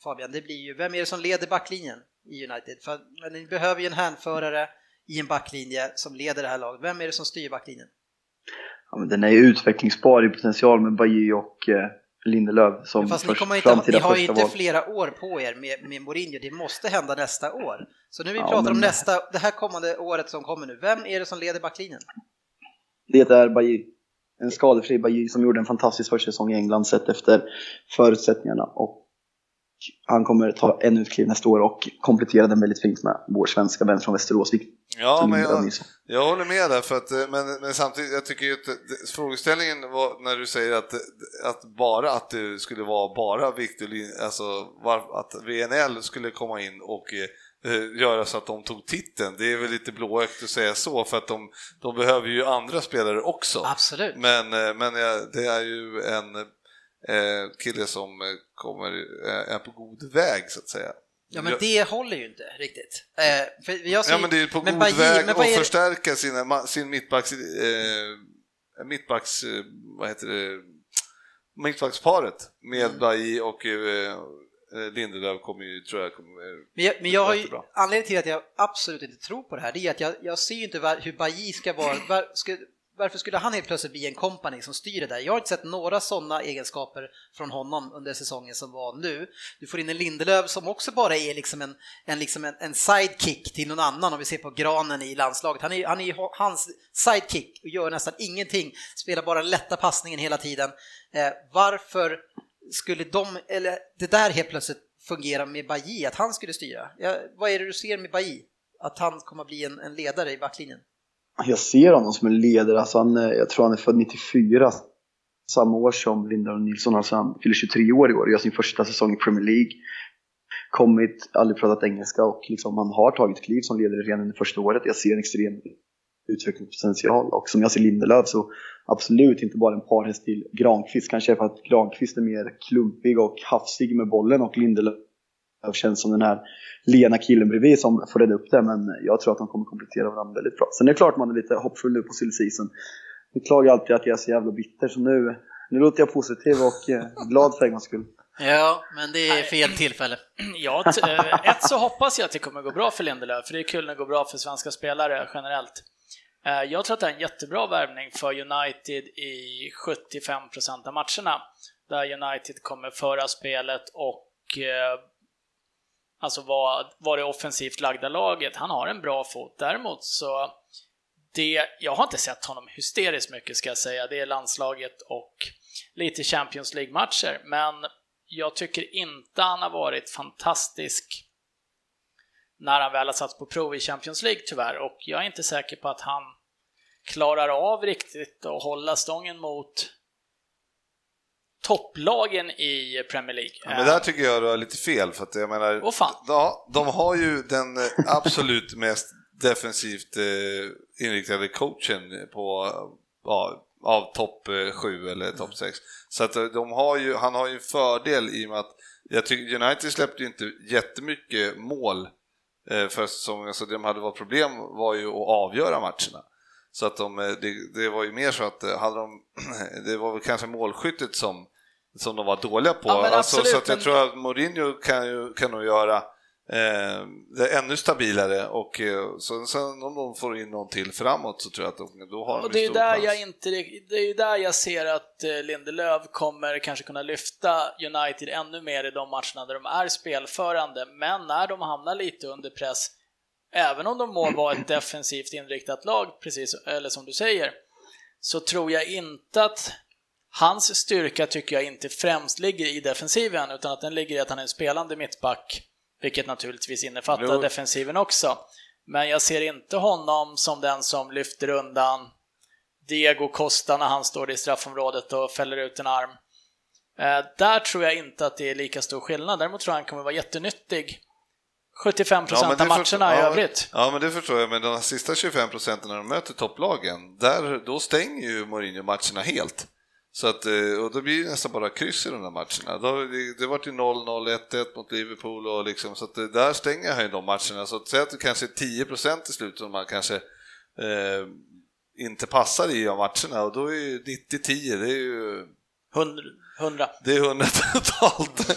Speaker 1: Fabian, det blir ju, vem är det som leder backlinjen i United? För, men ni behöver ju en hänförare i en backlinje som leder det här laget. Vem är det som styr backlinjen?
Speaker 6: Ja, men den är ju utvecklingsbar i potential med Bajy och eh, Lindelöf som
Speaker 1: Fast
Speaker 6: först,
Speaker 1: ni, kommer inte,
Speaker 6: framtida
Speaker 1: ni har ju inte
Speaker 6: val.
Speaker 1: flera år på er med, med Mourinho, det måste hända nästa år. Så nu vi
Speaker 6: Ja,
Speaker 1: pratar om
Speaker 6: men-
Speaker 1: nästa, det här kommande året som kommer nu, vem är det som leder backlinjen?
Speaker 6: Det är Bajy. En skadefri Bajy som gjorde en fantastisk första säsong i England sett efter förutsättningarna. Och han kommer ta ännu ett kliv nästa år och komplettera den väldigt fint med vår svenska vän från Västerås,
Speaker 2: Ja, men jag, jag håller med där, för att, eh, men, men samtidigt, jag tycker ju att det- frågeställningen var när du säger att, att bara att det skulle vara bara Victor alltså var, att VNL skulle komma in och eh, göra så att de tog titeln, det är väl lite blåögt att säga så, för att de, de behöver ju andra spelare också.
Speaker 1: Absolut.
Speaker 2: Men, eh, men eh, det är ju en eh, kille som eh, kommer, eh, är på god väg så att säga.
Speaker 1: Ja men det håller ju inte riktigt. Eh, för jag
Speaker 2: Ja men det är på god
Speaker 1: Bajy-
Speaker 2: väg att
Speaker 1: är
Speaker 2: förstärka sina, sin mittbacks, eh, mittbacks, eh, vad heter det, mittbacksparet med
Speaker 1: Mm.
Speaker 2: Bajy och eh, eh, Lindelöf kommer ju, tror jag, kommer,
Speaker 1: Men jag, men jag har ju, anledningen till att jag absolut inte tror på det här, det är att jag, jag ser ju inte var, hur Bajy ska vara, var, ska, varför skulle han helt plötsligt bli en kompani som styr det där? Jag har inte sett några sådana egenskaper från honom under säsongen som var nu. Du får in en Lindelöf som också bara är liksom en, en, liksom en, en sidekick till någon annan om vi ser på granen i landslaget. Han är, han är ju hans sidekick och gör nästan ingenting, spelar bara lätta passningen hela tiden. Eh, varför skulle de, eller det där helt plötsligt fungera med Bailly, att han skulle styra? Ja, vad är det du ser med Bailly, Att han kommer att bli en, en ledare i backlinjen?
Speaker 6: Jag ser honom som en ledare, alltså han, eh, jag tror han är född 94, samma år som Lindahl Nilsson, alltså han fyller 23 år i år och gör sin första säsong i Premier League. Kommit, aldrig pratat engelska och liksom han har tagit kliv som ledare redan under första året. Jag ser en extrem utvecklingspotential och som jag ser Lindelöf så absolut inte bara en parhäst till Granqvist, kanske för att Granqvist är mer klumpig och hafsig med bollen och Lindelöf känns som den här lena killen bredvid som får rädda upp det, men jag tror att de kommer komplettera varandra väldigt bra. Sen är det klart man är lite hoppfull nu på sill season. Jag klagar alltid att jag är så jävla bitter, så nu, nu låter jag positiv och eh, glad för en gångs skull.
Speaker 1: Ja, men det är fel tillfälle. [CLEARS THROAT]
Speaker 3: Ja, eh, ett så hoppas jag att det kommer gå bra för Lindelöf, för det är kul när det går bra för svenska spelare generellt. Eh, Jag tror att det är en jättebra värvning för United i 75% av matcherna, där United kommer föra spelet och alltså vad, vad det offensivt lagda laget. Han har en bra fot. Däremot så det, jag har inte sett honom hysteriskt mycket ska jag säga. Det är landslaget och lite Champions League-matcher, men jag tycker inte han har varit fantastisk när han väl har satts på prov i Champions League tyvärr och jag är inte säker på att han klarar av riktigt att hålla stången mot topplagen i Premier League.
Speaker 2: Ja, men där tycker jag du har lite fel, för att jag menar,
Speaker 3: Åh, fan.
Speaker 2: ja, de har ju den eh, absolut [LAUGHS] mest defensivt eh, inriktade coachen på, ja, av topp 7 eller topp 6. Så att eh, de har ju, han har ju en fördel i och med att jag tycker United släppte ju inte jättemycket mål eh, för säsongen, så det de hade varit problem var ju att avgöra matcherna. Så att de, eh, det, det var ju mer så att eh, hade de, [CLEARS THROAT] det var väl kanske målskyttet som, som de var dåliga på.
Speaker 3: Ja,
Speaker 2: alltså,
Speaker 3: absolut,
Speaker 2: så jag
Speaker 3: men-
Speaker 2: tror att Mourinho kan, ju, kan nog göra eh, det ännu stabilare och eh, så, sen om de får in någon till framåt så tror jag att de, då har
Speaker 3: Och
Speaker 2: de
Speaker 3: det
Speaker 2: ju
Speaker 3: är,
Speaker 2: stor
Speaker 3: där jag inte, det är ju där jag ser att eh, Lindelöf kommer kanske kunna lyfta United ännu mer i de matcherna där de är spelförande, men när de hamnar lite under press, även om de må vara ett defensivt inriktat lag, precis eller som du säger, så tror jag inte att hans styrka tycker jag inte främst ligger i defensiven, utan att den ligger i att han är en spelande mittback, vilket naturligtvis innefattar
Speaker 2: Jo.
Speaker 3: defensiven också. Men jag ser inte honom som den som lyfter undan Diego Costa när han står i straffområdet och fäller ut en arm. Eh, där tror jag inte att det är lika stor skillnad. Däremot tror jag han kommer vara jättenyttig 75%
Speaker 2: Ja, men
Speaker 3: av matcherna i
Speaker 2: ja,
Speaker 3: övrigt.
Speaker 2: Ja, men det förstår jag, men de sista 25 procenten när de möter topplagen, där, då stänger ju Mourinho matcherna helt. Så att, eh, och då blir det nästan bara kryss i de där matcherna. Då, det, det vart ju 0-0, 1-1 mot Liverpool och liksom, så att eh, där stänger han ju de matcherna. Så att säga att det kanske är 10% i slutet som man kanske eh, inte passar i av matcherna och då är ju 90-10, det är ju
Speaker 3: 100. 100.
Speaker 2: det är 100 totalt.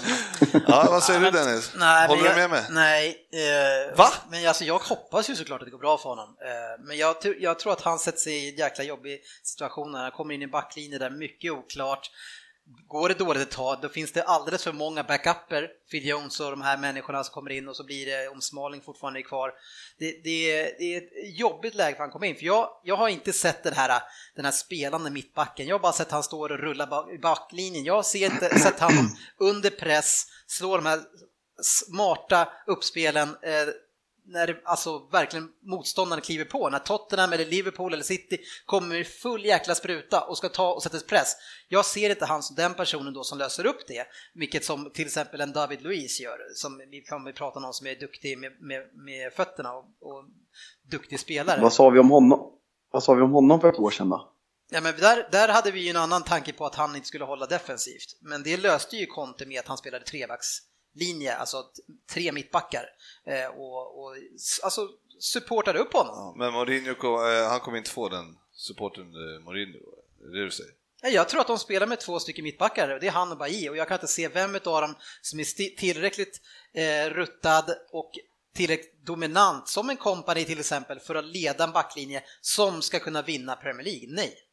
Speaker 2: Ja, vad säger du Dennis?
Speaker 1: Nej,
Speaker 2: Håller
Speaker 1: men
Speaker 2: du
Speaker 1: jag,
Speaker 2: med mig?
Speaker 1: Nej. Eh,
Speaker 2: Va?
Speaker 1: Men alltså, jag hoppas ju såklart att det går bra för honom. Eh, men jag, jag tror att han sätter sig i en jäkla jobbig situation när han kommer in i backlinjen där mycket oklart. Går det dåligt ett tag, då finns det alldeles för många backuper, Phil Jones och de här människorna som kommer in och så blir det, om Smalling fortfarande är kvar, det, det, är, det är ett jobbigt läge för han kommer in. För jag, jag har inte sett den här, den här spelande mittbacken, jag har bara sett han står och rullar i backlinjen. Jag har inte, sett han under press slå de här smarta uppspelen eh, när alltså verkligen motståndaren kliver på. När Tottenham eller Liverpool eller City kommer i full jäkla spruta och ska ta och sätta press. Jag ser inte han som den personen då som löser upp det, vilket som till exempel en David Luiz gör, som vi kommer prata om någon som är duktig med, med, med fötterna och, och duktig spelare.
Speaker 6: Vad sa vi om honom? Vad sa vi om honom för ett år sedan då?
Speaker 1: Ja, men där, där hade vi ju en annan tanke på att han inte skulle hålla defensivt, men det löste ju Conte med att han spelade trebackslinje, alltså tre mittbackar eh, och, och alltså supportade upp honom.
Speaker 2: Ja, men Mourinho, eh, han kommer inte få den supporten eh, Mourinho, är det du säger?
Speaker 1: Ja, Jag tror att de spelar med två stycken mittbackar, det är han och Bailly och jag kan inte se vem av dem som är tillräckligt eh, ruttad och tillräckligt dominant som en kompani till exempel för att leda en backlinje som ska kunna vinna Premier League. Nej.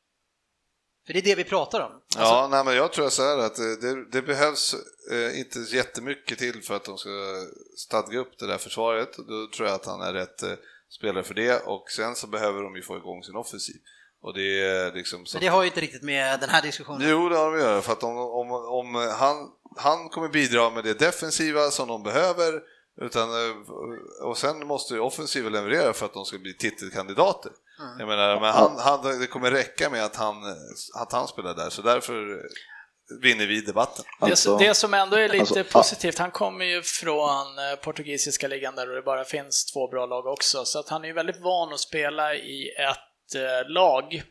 Speaker 1: För det är det vi pratar om. Alltså,
Speaker 2: Ja, nej, men jag tror så här att det, det, det behövs eh, inte jättemycket till för att de ska stadga upp det där försvaret. Då tror jag att han är rätt eh, spelare för det och sen så behöver de ju få igång sin offensiv. Och det är liksom så
Speaker 1: men det har ju inte riktigt med den här diskussionen
Speaker 2: Jo, det har de göra, för att om, om, om han, han kommer bidra med det defensiva som de behöver, utan, eh, och sen måste ju offensiven leverera för att de ska bli titelkandidater.
Speaker 1: Mm.
Speaker 2: Jag menar, men han, han, det kommer räcka med att han, att han spelar där, så därför vinner vi debatten.
Speaker 6: Alltså-
Speaker 3: det, det som ändå är lite
Speaker 6: alltså,
Speaker 3: positivt, han kommer ju från eh, portugisiska ligan där det bara finns två bra lag också, så att han är ju väldigt van att spela i ett eh, lag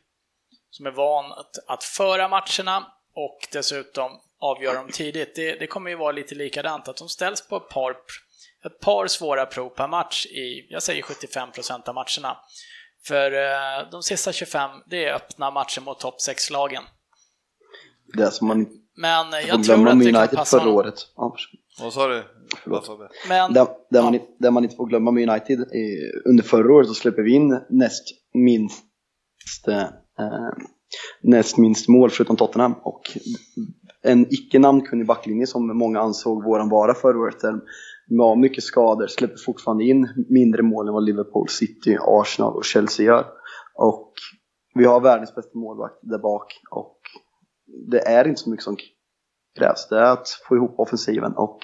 Speaker 3: som är van att, att föra matcherna och dessutom avgöra dem tidigt. Det, det kommer ju vara lite likadant, att de ställs på ett par, ett par svåra prov per match i, jag säger 75% av matcherna. För eh, de sista 25, det är öppna matcher mot topp 6-lagen.
Speaker 6: Det som man
Speaker 3: Men jag tror
Speaker 6: glömma
Speaker 3: att
Speaker 6: med
Speaker 3: det kan passa
Speaker 6: förra året. Ja.
Speaker 2: Vad sa du?
Speaker 6: Förlåt.
Speaker 3: Men,
Speaker 6: det, det, man,
Speaker 3: ja.
Speaker 6: det man inte får glömma med United, är, under förra året så släpper vi in näst minst, eh, näst minst mål förutom Tottenham och en icke namnkunnig backlinje som många ansåg våran vara förra året. Med mycket skador släpper fortfarande in mindre mål än vad Liverpool, City, Arsenal och Chelsea gör. Och vi har världens bästa målvakt där bak och det är inte så mycket som krävs. Det är att få ihop offensiven och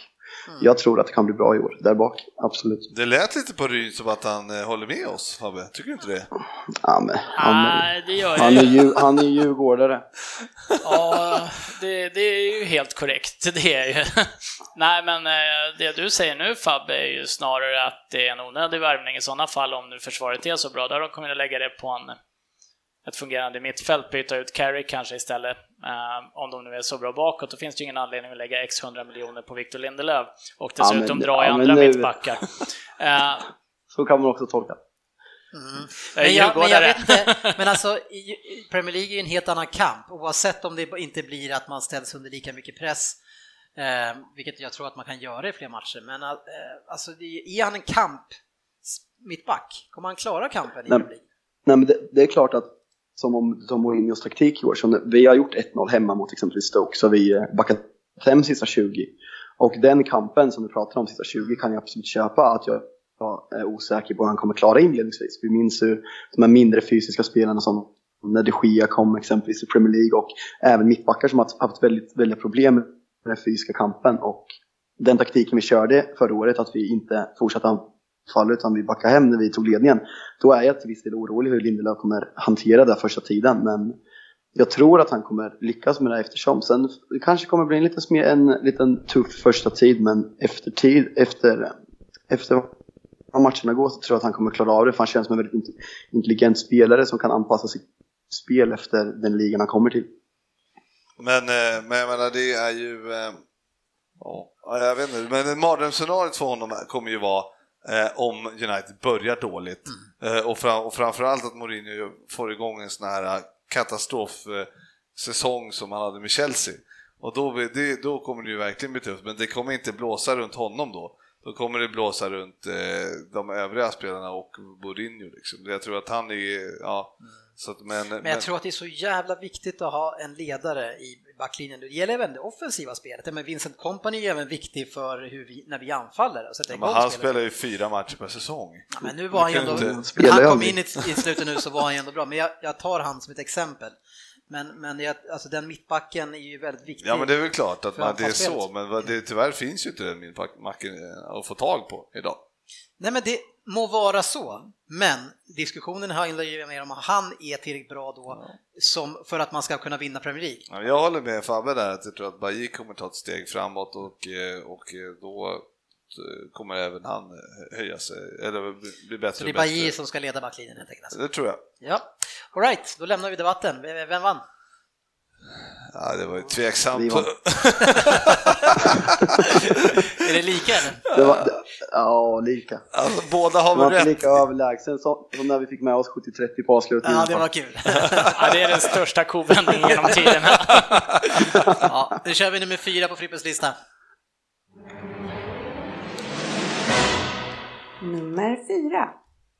Speaker 6: jag tror att det kan bli bra i år, där bak, absolut.
Speaker 2: Det lät lite på Ryn som att han eh, håller med oss, Fabbe. Tycker du inte det?
Speaker 6: Ja, men, han,
Speaker 3: Nej, det gör jag
Speaker 6: han, är,
Speaker 3: ju.
Speaker 6: han är djurgårdare.
Speaker 3: Ja, det, det är ju helt korrekt. [LAUGHS] Det är ju. Nej, men eh, det du säger nu Fabbe är ju snarare att det är en onödig värvning i sådana fall om nu försvaret är så bra. Där de kommer att lägga det på en, ett fungerande mittfält, byta ut Carrick kanske istället. Eh, om de nu är så bra bakåt, då finns det ju ingen anledning att lägga x 100 miljoner på Victor Lindelöf och
Speaker 6: Ja,
Speaker 3: dessutom
Speaker 6: men-
Speaker 3: dra i
Speaker 6: ja,
Speaker 3: andra
Speaker 6: nu-
Speaker 3: mittbackar. [LAUGHS] Eh,
Speaker 6: Så kan man också tolka.
Speaker 3: är
Speaker 1: Men jag, men jag vet inte, [LAUGHS] men alltså Premier League är ju en helt annan kamp oavsett om det inte blir att man ställs under lika mycket press, eh, vilket jag tror att man kan göra i fler matcher. Men eh, alltså, är han en kamp mittback? Kommer han klara kampen i
Speaker 6: Nej.
Speaker 1: Premier League?
Speaker 6: Nej, men det, det är klart att som om som Mourinhos taktik i år, så vi har gjort 1-0 hemma mot exempelvis Stoke så vi eh, backat hem sista 20. Och den kampen som du pratar om, sista 20, kan jag absolut köpa att jag är osäker på hur han kommer klara inledningsvis. Vi minns hur de här mindre fysiska spelarna som när de Gia kom exempelvis i Premier League och även mittbackar som har haft väldigt, väldigt problem med den fysiska kampen. Och den taktiken vi körde förra året, att vi inte fortsatte anfalla utan vi backade hem när vi tog ledningen. Då är jag till viss del orolig hur Lindelöf kommer hantera det första tiden. Men jag tror att han kommer lyckas med det eftersom. Sen det kanske kommer bli en liten, smer- en liten tuff första tid men efter tid, efter, efter vad matcherna går så tror jag att han kommer klara av det. För han känns som en väldigt int- intelligent spelare som kan anpassa sitt spel efter den ligan han kommer till.
Speaker 2: Men, eh, men jag menar, det är ju... eh, Ja, jag vet inte, men mardrömsscenariot för honom kommer ju vara eh, om United börjar dåligt. Eh, och, fram, och framförallt att Mourinho får igång en sån här katastrofsäsong eh, som han hade med Chelsea. Och då, det, då kommer det ju verkligen bli tufft, men det kommer inte blåsa runt honom då. Då kommer det blåsa runt eh, de övriga spelarna och Mourinho. Liksom. Jag tror att han är... Ja, så att, men,
Speaker 1: Men jag tror att det är så jävla viktigt att ha en ledare i backlinjen. Det gäller även det offensiva spelet. Men Vincent Kompany är även viktig för hur vi, när vi anfaller och sätter
Speaker 2: Ja, men han spelar ju fyra matcher per säsong.
Speaker 1: Ja, men nu var han ändå,
Speaker 2: inte-
Speaker 1: han
Speaker 6: jag
Speaker 1: kom in i, i slutet nu så var han ju ändå bra, men jag, jag tar han som ett exempel. Men, men jag, alltså den mittbacken är ju väldigt viktig.
Speaker 2: Ja men det är väl klart att man, det är så, men det, tyvärr finns ju inte den mittbacken eh, att få tag på idag.
Speaker 1: Nej men det må vara så, men diskussionen handlar ju mer om att han är tillräckligt bra då som, för att man ska kunna vinna Premier League.
Speaker 2: Ja, Jag håller med Fabbe där att jag tror att Bajik kommer ta ett steg framåt och, eh, och eh, då eh, kommer även han höja sig, eller bli- bättre
Speaker 1: Så det är. Bajy som ska leda backlinjen helt enkelt. Alltså.
Speaker 2: Det tror jag.
Speaker 1: Ja, alright, då lämnar vi debatten. Vem vem vann?
Speaker 2: Ja, det var ju tveksamt. [LAUGHS] [LAUGHS]
Speaker 1: Är det lika eller?
Speaker 6: Det var, det, ja, lika.
Speaker 2: Alltså, båda har
Speaker 6: Det var
Speaker 2: väl
Speaker 6: inte
Speaker 2: rätt.
Speaker 6: lika överlägsen som, som när vi fick med oss 70-30 på avslutningen.
Speaker 1: Ja, det var kul.
Speaker 3: Ja, det är den största kovändningen genom tiderna.
Speaker 1: Ja, nu kör vi nummer fyra på Frippes lista.
Speaker 5: Nummer fyra.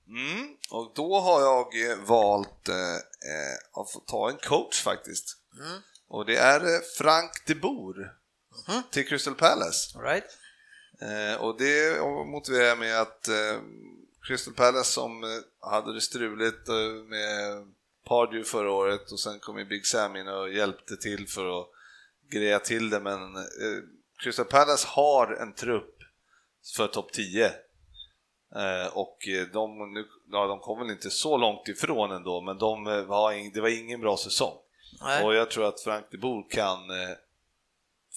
Speaker 2: Mm, och då har jag eh, valt eh, eh, att få ta en coach faktiskt.
Speaker 1: Mm.
Speaker 2: Och det är eh, Frank de Boer
Speaker 1: Mhm.
Speaker 2: till Crystal Palace.
Speaker 1: All right.
Speaker 2: Eh, och det motiverar jag med att eh, Crystal Palace som eh, hade det struligt med Pardew förra året och sen kom ju Big Sam in och hjälpte till för att greja till det men eh, Crystal Palace har en trupp för topp 10 eh, och de, nu, ja, de kom väl inte så långt ifrån ändå men de var ing, det var ingen bra säsong
Speaker 1: Nej.
Speaker 2: och jag tror att Frank de Boer kan eh,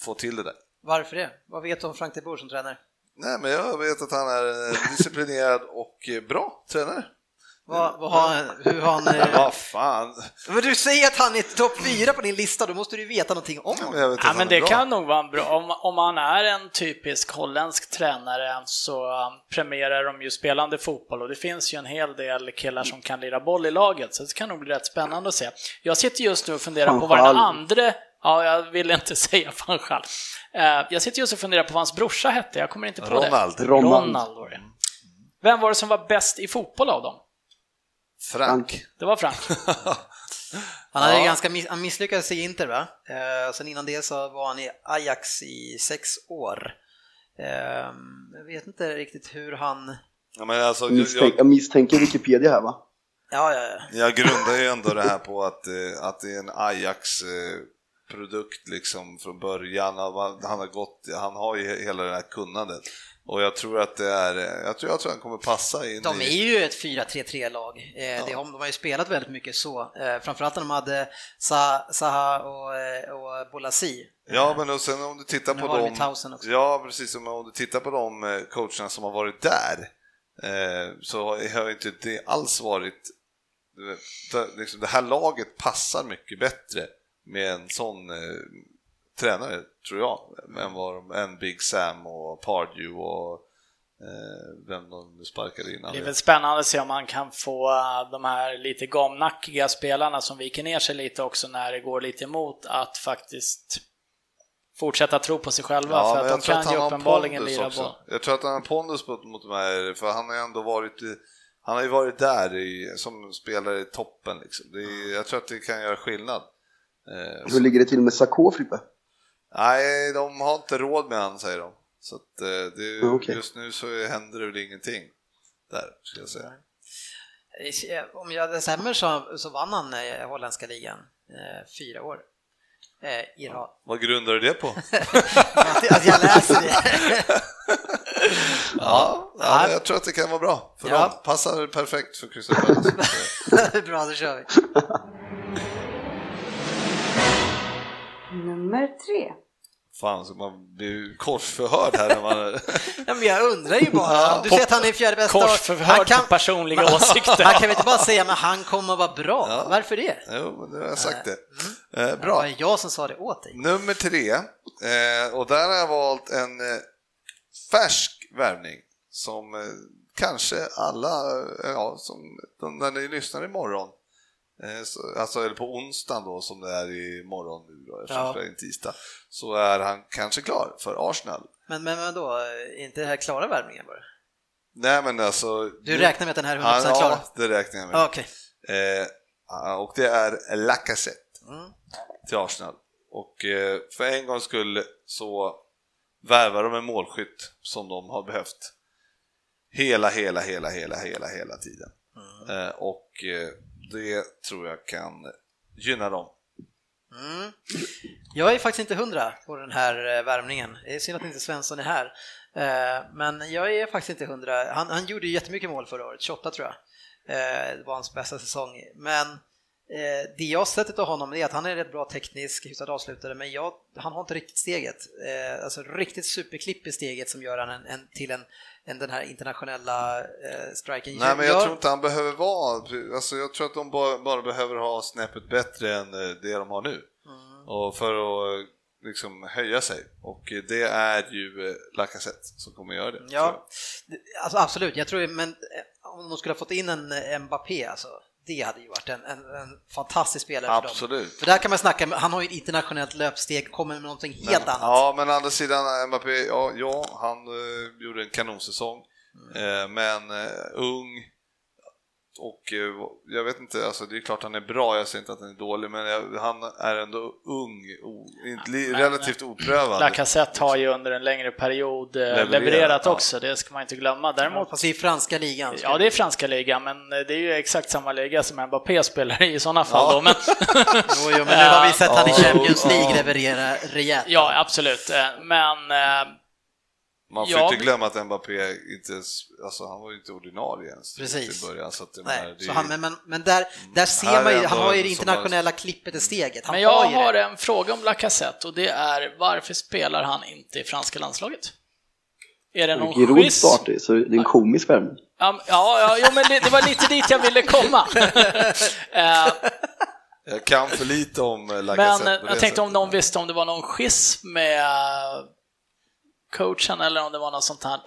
Speaker 2: få till det där.
Speaker 1: Varför det? Vad vet du om Frank de Boer som tränare?
Speaker 2: Nej, men jag vet att han är en [LAUGHS] disciplinerad och eh, bra tränare.
Speaker 1: Vad, vad har han, hur har han... [LAUGHS]
Speaker 2: Men
Speaker 1: eh,
Speaker 2: vad fan.
Speaker 1: Men du säger att han är topp fyra på din lista, då måste du ju veta någonting om
Speaker 2: Ja, men
Speaker 1: honom.
Speaker 2: jag vet att
Speaker 3: Ja,
Speaker 2: han
Speaker 3: men det
Speaker 2: bra.
Speaker 3: kan nog vara bra, om, om han är en typisk holländsk tränare så um, premierar de ju spelande fotboll och det finns ju en hel del killar som kan lira boll i laget så det kan nog bli rätt spännande att se. Jag sitter just nu och funderar på vad den andra, ja jag vill inte [LAUGHS] säga van Gaal. Eh, Jag sitter just och funderar på vad hans brorsa hette, jag kommer inte på
Speaker 2: Ronald.
Speaker 3: det.
Speaker 6: Ronald.
Speaker 3: Ronald var det. Vem var det som var bäst i fotboll av dem?
Speaker 2: Frank.
Speaker 3: Det var Frank. [LAUGHS]
Speaker 1: Han, hade
Speaker 2: Ja.
Speaker 1: ganska miss, han misslyckades i Inter va? Eh, sen innan det så var han i Ajax i sex år. Eh, jag vet inte riktigt hur han...
Speaker 2: Ja, men alltså, jag,
Speaker 6: Misstänk,
Speaker 2: jag,
Speaker 6: jag misstänker Wikipedia här va?
Speaker 1: Ja, ja, ja.
Speaker 2: jag grundar ju ändå det här på att, att det är en produkt liksom från början. Han har, gått, han har ju hela det här kunnandet. Och jag tror att det är, jag tror, jag tror han kommer passa in
Speaker 1: De är
Speaker 2: i...
Speaker 1: ju ett 4-3-3-lag. Eh,
Speaker 2: Ja.
Speaker 1: det har, de har ju spelat väldigt mycket så. Eh, framförallt när de hade Sa- Zaha och, eh, och Bolasi.
Speaker 2: Ja, men och sen om du tittar på dem... Ja, precis. Men om du tittar på de eh, coacherna som har varit där eh, så har inte det alls varit... Det, liksom, det här laget passar mycket bättre med en sån eh, tränare, tror jag, än, vad de, än Big Sam och Pardew och eh, vem de nu sparkade in.
Speaker 3: Det är väl spännande att se om man kan få äh, de här lite gamnackiga spelarna som viker ner sig lite också när det går lite emot att faktiskt fortsätta tro på sig själva
Speaker 2: Ja,
Speaker 3: för att de kan ju uppenbarligen lira boll.
Speaker 2: Jag tror att han har pondus mot, de här, för han har ju ändå varit i, han har ju varit där i, som spelare i toppen liksom. Är, jag tror att det kan göra skillnad. Eh, så,
Speaker 6: Hur ligger det till med Sakho, Frippe?
Speaker 2: nej, de har inte råd med han säger de. Så att, eh, det,
Speaker 6: okej.
Speaker 2: just nu så händer det väl ingenting där, ska jag säga.
Speaker 1: Eh, Om jag det stämmer så, så vann han eh, holländska ligan eh, fyra år eh, i rad.
Speaker 2: Vad grundar du det på?
Speaker 1: Att, att jag läser det. [LAUGHS]
Speaker 2: ja, ja jag tror att det kan vara bra för
Speaker 1: Ja.
Speaker 2: dem. Passar perfekt för Crystal Palace. [LAUGHS]
Speaker 1: Bra, då kör vi.
Speaker 5: Nummer tre.
Speaker 2: Fan, så man blir korsförhörd här när man... [LAUGHS]
Speaker 1: Ja, men jag undrar ju bara, du säger att han är fjärde bästa.
Speaker 3: Korsförhörd på personliga [LAUGHS] åsikter.
Speaker 1: Han kan väl inte bara säga men han kommer att vara bra?
Speaker 2: Ja.
Speaker 1: Varför det?
Speaker 2: jo, nu har jag sagt det. Eh,
Speaker 1: Det
Speaker 2: bra.
Speaker 1: var jag som sa det åt dig.
Speaker 2: Nummer tre, eh, och där har jag valt en eh, färsk värvning som eh, kanske alla, eh, ja, som, när ni lyssnar imorgon, eh, alltså eller på onsdagen då som det är imorgon nu då, eftersom
Speaker 1: Ja.
Speaker 2: det är en tisdag, så är han kanske klar för Arsenal.
Speaker 1: Men, men, men då, är inte det här klara värvningen bara?
Speaker 2: Nej men alltså...
Speaker 1: Du räknar med att den här är 100%
Speaker 2: han,
Speaker 1: klar?
Speaker 2: Ja, det räknar jag med.
Speaker 1: Ah, Okej.
Speaker 2: Eh, och det är Lacazette
Speaker 1: Mm.
Speaker 2: till Arsenal. Och eh, för en gångs skull så värvar de en målskytt som de har behövt hela, hela, hela, hela, hela, hela tiden. Eh, och eh, det tror jag kan gynna dem.
Speaker 1: Mm. Jag är faktiskt inte hundra på den här eh, värmningen. Det är synd att inte Svensson är här. Eh, men jag är faktiskt inte hundra. Han, han gjorde ju jättemycket mål förra året, 28 tror jag. Eh, det var hans bästa säsong. Men det jag har sett av honom är att han är rätt bra teknisk, hyfsad avslutare, men jag, han har inte riktigt steget. Alltså riktigt superklipp i steget som gör han en, en, till en, en, den här internationella eh, striken.
Speaker 2: Nej, men jag tror inte han behöver vara... Alltså, jag tror att de bara, bara behöver ha snäppet bättre än eh, det de har nu.
Speaker 1: Mm.
Speaker 2: Och för att eh, liksom höja sig. Och det är ju eh, Lacazette som kommer göra det.
Speaker 1: Ja, alltså absolut. Jag tror, men om de skulle ha fått in en Mbappé, alltså, det hade ju varit en, en, en fantastisk spelare för dem.
Speaker 2: Absolut.
Speaker 1: För där kan man snacka, han har ju ett internationellt löpsteg, kommer med någonting helt
Speaker 2: men,
Speaker 1: annat.
Speaker 2: Ja, men å andra sidan, Mbappé, ja, ja han eh, gjorde en kanonsäsong.
Speaker 1: Mm.
Speaker 2: Eh, men eh, ung och eh, jag vet inte, alltså det är klart han är bra, jag säger inte att han är dålig, men jag, han är ändå ung, o, inte,
Speaker 3: men-
Speaker 2: relativt oprövad.
Speaker 3: Lacazette har ju under en längre period eh,
Speaker 2: Levererat,
Speaker 3: levererat,
Speaker 2: ja.
Speaker 3: också, det ska man inte glömma. Däremot,
Speaker 1: Fast i franska ligan.
Speaker 3: ja det är franska ligan, men eh, det är ju exakt samma liga som Mbappé spelar i i sådana fall
Speaker 2: Ja.
Speaker 3: då. Men, [LAUGHS]
Speaker 1: Jo, jo, men nu har vi sett han i
Speaker 2: Ja,
Speaker 1: Champions League
Speaker 2: ja.
Speaker 1: leverera rejält.
Speaker 3: ja, absolut. Eh, Men eh,
Speaker 2: Man får
Speaker 3: Ja.
Speaker 2: inte glömma att Mbappé inte, alltså han var ju inte ordinarie ens
Speaker 1: Precis.
Speaker 2: till början. Så att det
Speaker 1: Nej,
Speaker 2: det
Speaker 1: så han, men, men, men där, där ser
Speaker 2: Här
Speaker 1: man ju, han har ju det internationella klippet i steget. Han
Speaker 3: Men jag
Speaker 1: har
Speaker 3: har en fråga om Lacazette och det är varför spelar han inte i franska landslaget? Är det någon
Speaker 6: Giroud
Speaker 3: quiz?
Speaker 6: startar ju, så det är en komisk värvning.
Speaker 3: Ja, ja, ja jo, men det, det var lite dit jag ville komma. Eh, [LAUGHS] [LAUGHS]
Speaker 2: Jag kan för lite om eh,
Speaker 3: men
Speaker 2: Lacazette
Speaker 3: eh,
Speaker 2: på
Speaker 3: jag tänkte om
Speaker 2: sättet.
Speaker 3: någon visste om det var någon schism med coachen eller om det var något sånt här.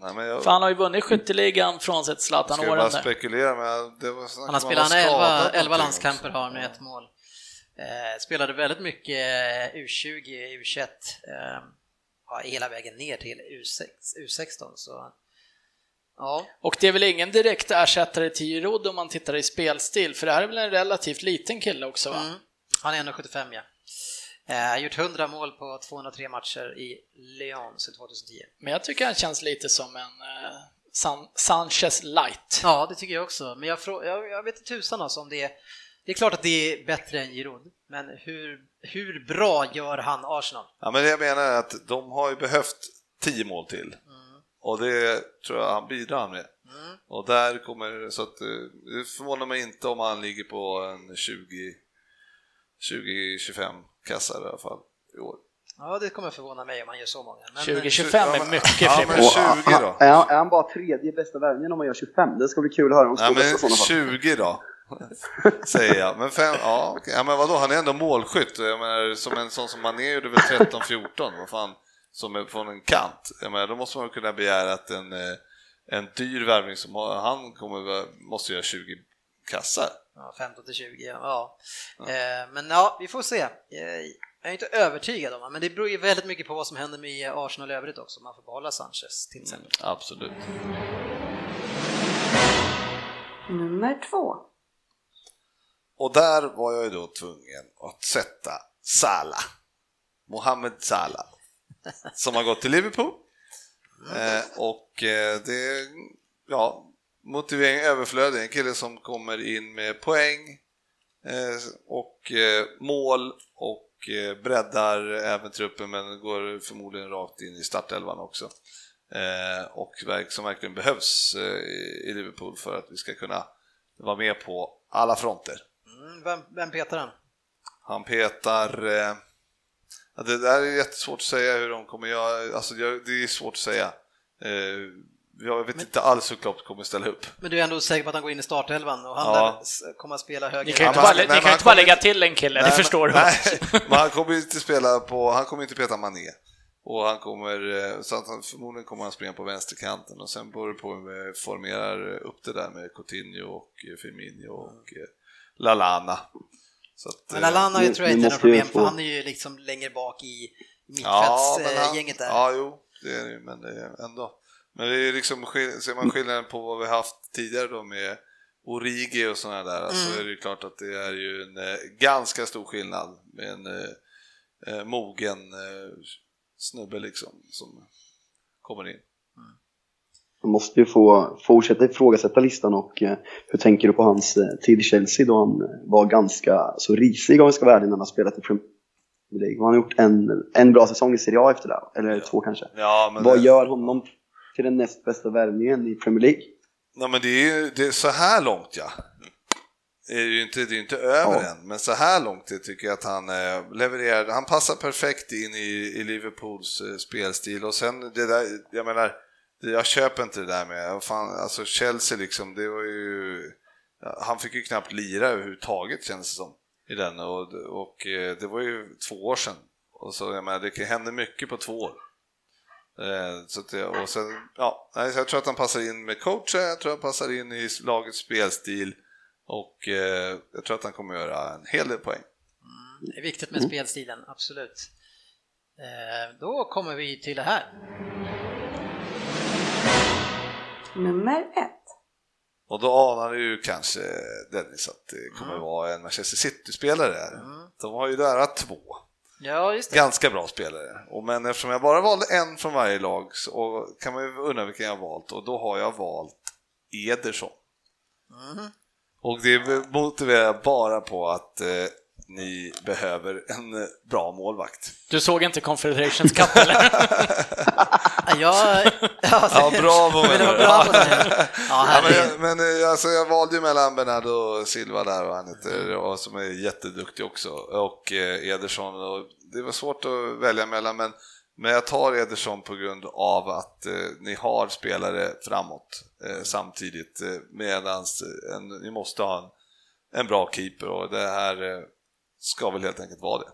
Speaker 2: Nej, men jag,
Speaker 3: För han har ju vunnit skytteligan frånsett
Speaker 2: ska jag bara
Speaker 3: Zlatan-åren där.
Speaker 2: spekulera, men det var
Speaker 1: Han har spelat
Speaker 2: att var
Speaker 1: 11,
Speaker 2: skadad
Speaker 1: 11
Speaker 2: någonting
Speaker 1: landskamper har med ett mål. Eh, spelade väldigt mycket eh, U20, U21, eh, ja, hela vägen ner till U6, U16. Så, ja.
Speaker 3: Och det är väl ingen direkt ersättare till Giroud om man tittar i spelstil, för det här är väl en relativt liten kille också va?
Speaker 1: Mm. Han är 1,75 ja. Eh, gjort 100 mål på 203 matcher i Lyon sedan 2010.
Speaker 3: Men jag tycker han känns lite som en eh, San Sanchez light.
Speaker 1: Ja, det tycker jag också. Men jag, jag, jag vet inte tusan alltså om det är, Det är klart att det är bättre än Giroud, men hur, hur bra gör han Arsenal?
Speaker 2: Ja, men det jag menar är att de har ju behövt 10 mål till. Och det tror jag han bidrar med. Och där kommer, så att eh, det förvånar mig inte om han ligger på en 20 20-25 kassar i alla fall i år.
Speaker 1: Ja, det kommer förvåna mig om han gör så många. Men,
Speaker 3: 2025 är mycket
Speaker 2: Ja, men
Speaker 6: Och,
Speaker 2: 20
Speaker 6: ah,
Speaker 2: då?
Speaker 6: Är han, är han bara tredje bästa värvningen om man gör 25? Det ska bli kul att höra om
Speaker 2: Ja, men
Speaker 6: fall.
Speaker 2: 20 då, säger jag. Men fem, ja, okej. ja, men vadå, han är ändå målskytt. Jag menar, som en sån som Mané gjorde väl 13-14, vad fan, som är från en kant. Jag menar, då måste man kunna begära att en, eh, en dyr värvning som han kommer, måste göra 20 kassar.
Speaker 1: Ja, 15 till 20, ja. Eh, men ja, vi får se. Eh, Jag är inte övertygad om det, men det beror ju väldigt mycket på vad som händer med Arsenal i övrigt också. Man får behålla Sanchez till exempel.
Speaker 2: Absolut.
Speaker 5: Nummer två.
Speaker 2: Och där var jag ju då tvungen att sätta Salah. Mohamed Salah. Som har gått till Liverpool. Eh, och eh, det, ja, motivering överflödig. En kille som kommer in med poäng eh, och eh, mål och eh, breddar även truppen men går förmodligen rakt in i startelvan också. Och verk, som verkligen behövs eh, i Liverpool för att vi ska kunna vara med på alla fronter.
Speaker 1: Mm, vem, vem petar han?
Speaker 2: Han petar... Ja, det där är jättesvårt att säga hur de kommer göra. Alltså, det är svårt att säga. Eh, jag vet inte alls hur Klopp kommer ställa upp.
Speaker 1: Men du är ändå säker på att han går in i startelvan och han
Speaker 2: Ja.
Speaker 1: kommer att spela höger?
Speaker 3: Ni kan ju
Speaker 2: Ja,
Speaker 3: inte
Speaker 2: men
Speaker 3: bara,
Speaker 2: nej,
Speaker 3: kan
Speaker 2: men
Speaker 3: inte bara lägga
Speaker 2: inte-
Speaker 3: till en kille, det
Speaker 2: Nej,
Speaker 3: förstår
Speaker 2: men,
Speaker 3: du.
Speaker 2: Nej, men han kommer inte spela på... Han kommer inte peta Mané. Och han kommer... eh, Så att han, förmodligen kommer han springa på vänsterkanten och sen beror det på hur vi formerar upp det där med Coutinho och eh, Firmino och eh, Lalana. Så att,
Speaker 1: Men
Speaker 2: eh,
Speaker 1: Lallana
Speaker 6: ni-
Speaker 1: tror jag inte är något problem, för han är ju liksom längre bak i
Speaker 2: Ja, men han-
Speaker 1: mittfältsgänget där.
Speaker 2: Ja, jo, det är det ju, men det är ändå. Men det är liksom, skill- ser man skillnaden på vad vi haft tidigare då med Origi och sådana där, så
Speaker 1: Mm.
Speaker 2: är det ju klart att det är ju en eh, ganska stor skillnad med en eh, eh, mogen eh, snubbe liksom som kommer in.
Speaker 6: Man måste ju få fortsätta ifrågasätta listan och eh, hur tänker du på hans eh, tid i Chelsea då han var ganska så risig om vi ska vara ärliga när han har spelat i Premier League. Han har gjort en, en bra säsong i Serie A efter det, eller två kanske.
Speaker 2: Ja, men
Speaker 6: Vad
Speaker 2: det,
Speaker 6: gör honom till den näst bästa värvningen i Premier League?
Speaker 2: nej, men det är ju det är så här långt ja. Det är ju inte, det är inte över
Speaker 6: Ja.
Speaker 2: än, men så här långt det tycker jag att han eh, levererar. Han passar perfekt in i, i Liverpools eh, spelstil och sen det där, jag menar, det- jag köper inte det där med, fan, alltså Chelsea liksom, det var ju, han fick ju knappt lira överhuvudtaget känns det som i den och, och eh, det var ju två år sedan. Och så, jag menar, det händer mycket på två år. Eh, Så att och sen, ja, så jag tror att han passar in med coachen, jag tror att han passar in i lagets spelstil och eh, jag tror att han kommer göra en hel del poäng.
Speaker 1: Det är viktigt med spelstilen, absolut. Eh, då kommer vi till det här.
Speaker 5: Nummer ett.
Speaker 2: Och då anar du ju kanske Dennis att det kommer vara en Manchester City-spelare här. De har ju nära två
Speaker 1: Ja,
Speaker 2: ganska bra spelare. Och men eftersom jag bara valde en från varje lag så kan man ju undra vilken jag har valt och då har jag valt Ederson. Och det motiverar jag bara på att eh, ni behöver en eh, bra målvakt.
Speaker 3: Du såg inte Confederations Cup eller? [LAUGHS]
Speaker 1: Ja, ja,
Speaker 2: bravo
Speaker 1: men var bra på. Ja,
Speaker 2: men men eh, alltså, jag valde ju mellan Bernardo Silva där och han heter, och som är jätteduktig också och eh, Ederson. Och det var svårt att välja mellan men, men jag tar Ederson på grund av att eh, ni har spelare framåt eh, samtidigt eh, medans en, ni måste ha en, en bra keeper och det här eh, ska väl helt enkelt vara det.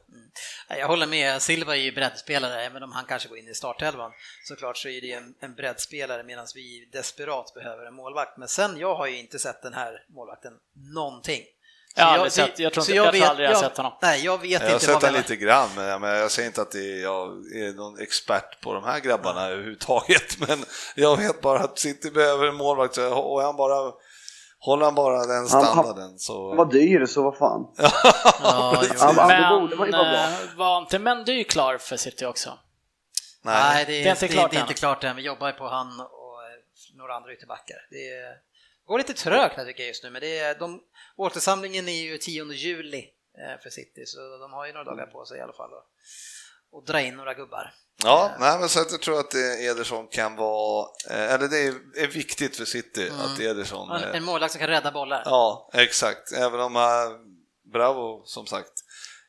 Speaker 1: Jag håller med, Silva är ju breddspelare, även om han kanske går in i startelvan. Såklart så är det en, en breddspelare medan vi desperat behöver en målvakt. Men sen, jag har ju inte sett den här målvakten någonting. Så
Speaker 3: Jag har aldrig sett- jag tror inte- jag tror
Speaker 1: vet-
Speaker 3: aldrig jag har sett honom.
Speaker 1: Nej, jag vet
Speaker 2: Jag har
Speaker 1: inte
Speaker 2: sett
Speaker 1: vi-
Speaker 2: lite grann, men jag, men jag säger inte att det är, jag är någon expert på de här grabbarna överhuvudtaget. [LAUGHS] Men jag vet bara att City behöver en målvakt och han bara, håller han bara den
Speaker 6: Han- han-
Speaker 2: standarden så...
Speaker 6: Han var dyr så vad fan. [LAUGHS]
Speaker 1: Ja.
Speaker 6: Han, han, det
Speaker 3: Men var inte Mendy klar för City också?
Speaker 1: Nej, det är,
Speaker 3: Det är inte klart
Speaker 1: det är
Speaker 3: än.
Speaker 1: inte klart än. Vi jobbar ju på han och eh, några andra ytterbackar. Det är, går lite trögt tycker jag just nu, men det är, de, återsamlingen är ju 10 juli eh, för City, så de har ju några dagar på sig i alla fall att och dra in några gubbar.
Speaker 2: Ja, nej, men så att jag tror att Ederson kan vara, eh, eller det är, viktigt för City
Speaker 1: Mm.
Speaker 2: att Ederson...
Speaker 1: En,
Speaker 2: eh,
Speaker 1: en målvakt som kan rädda bollar.
Speaker 2: Ja, exakt. Även om eh, Bravo, som sagt,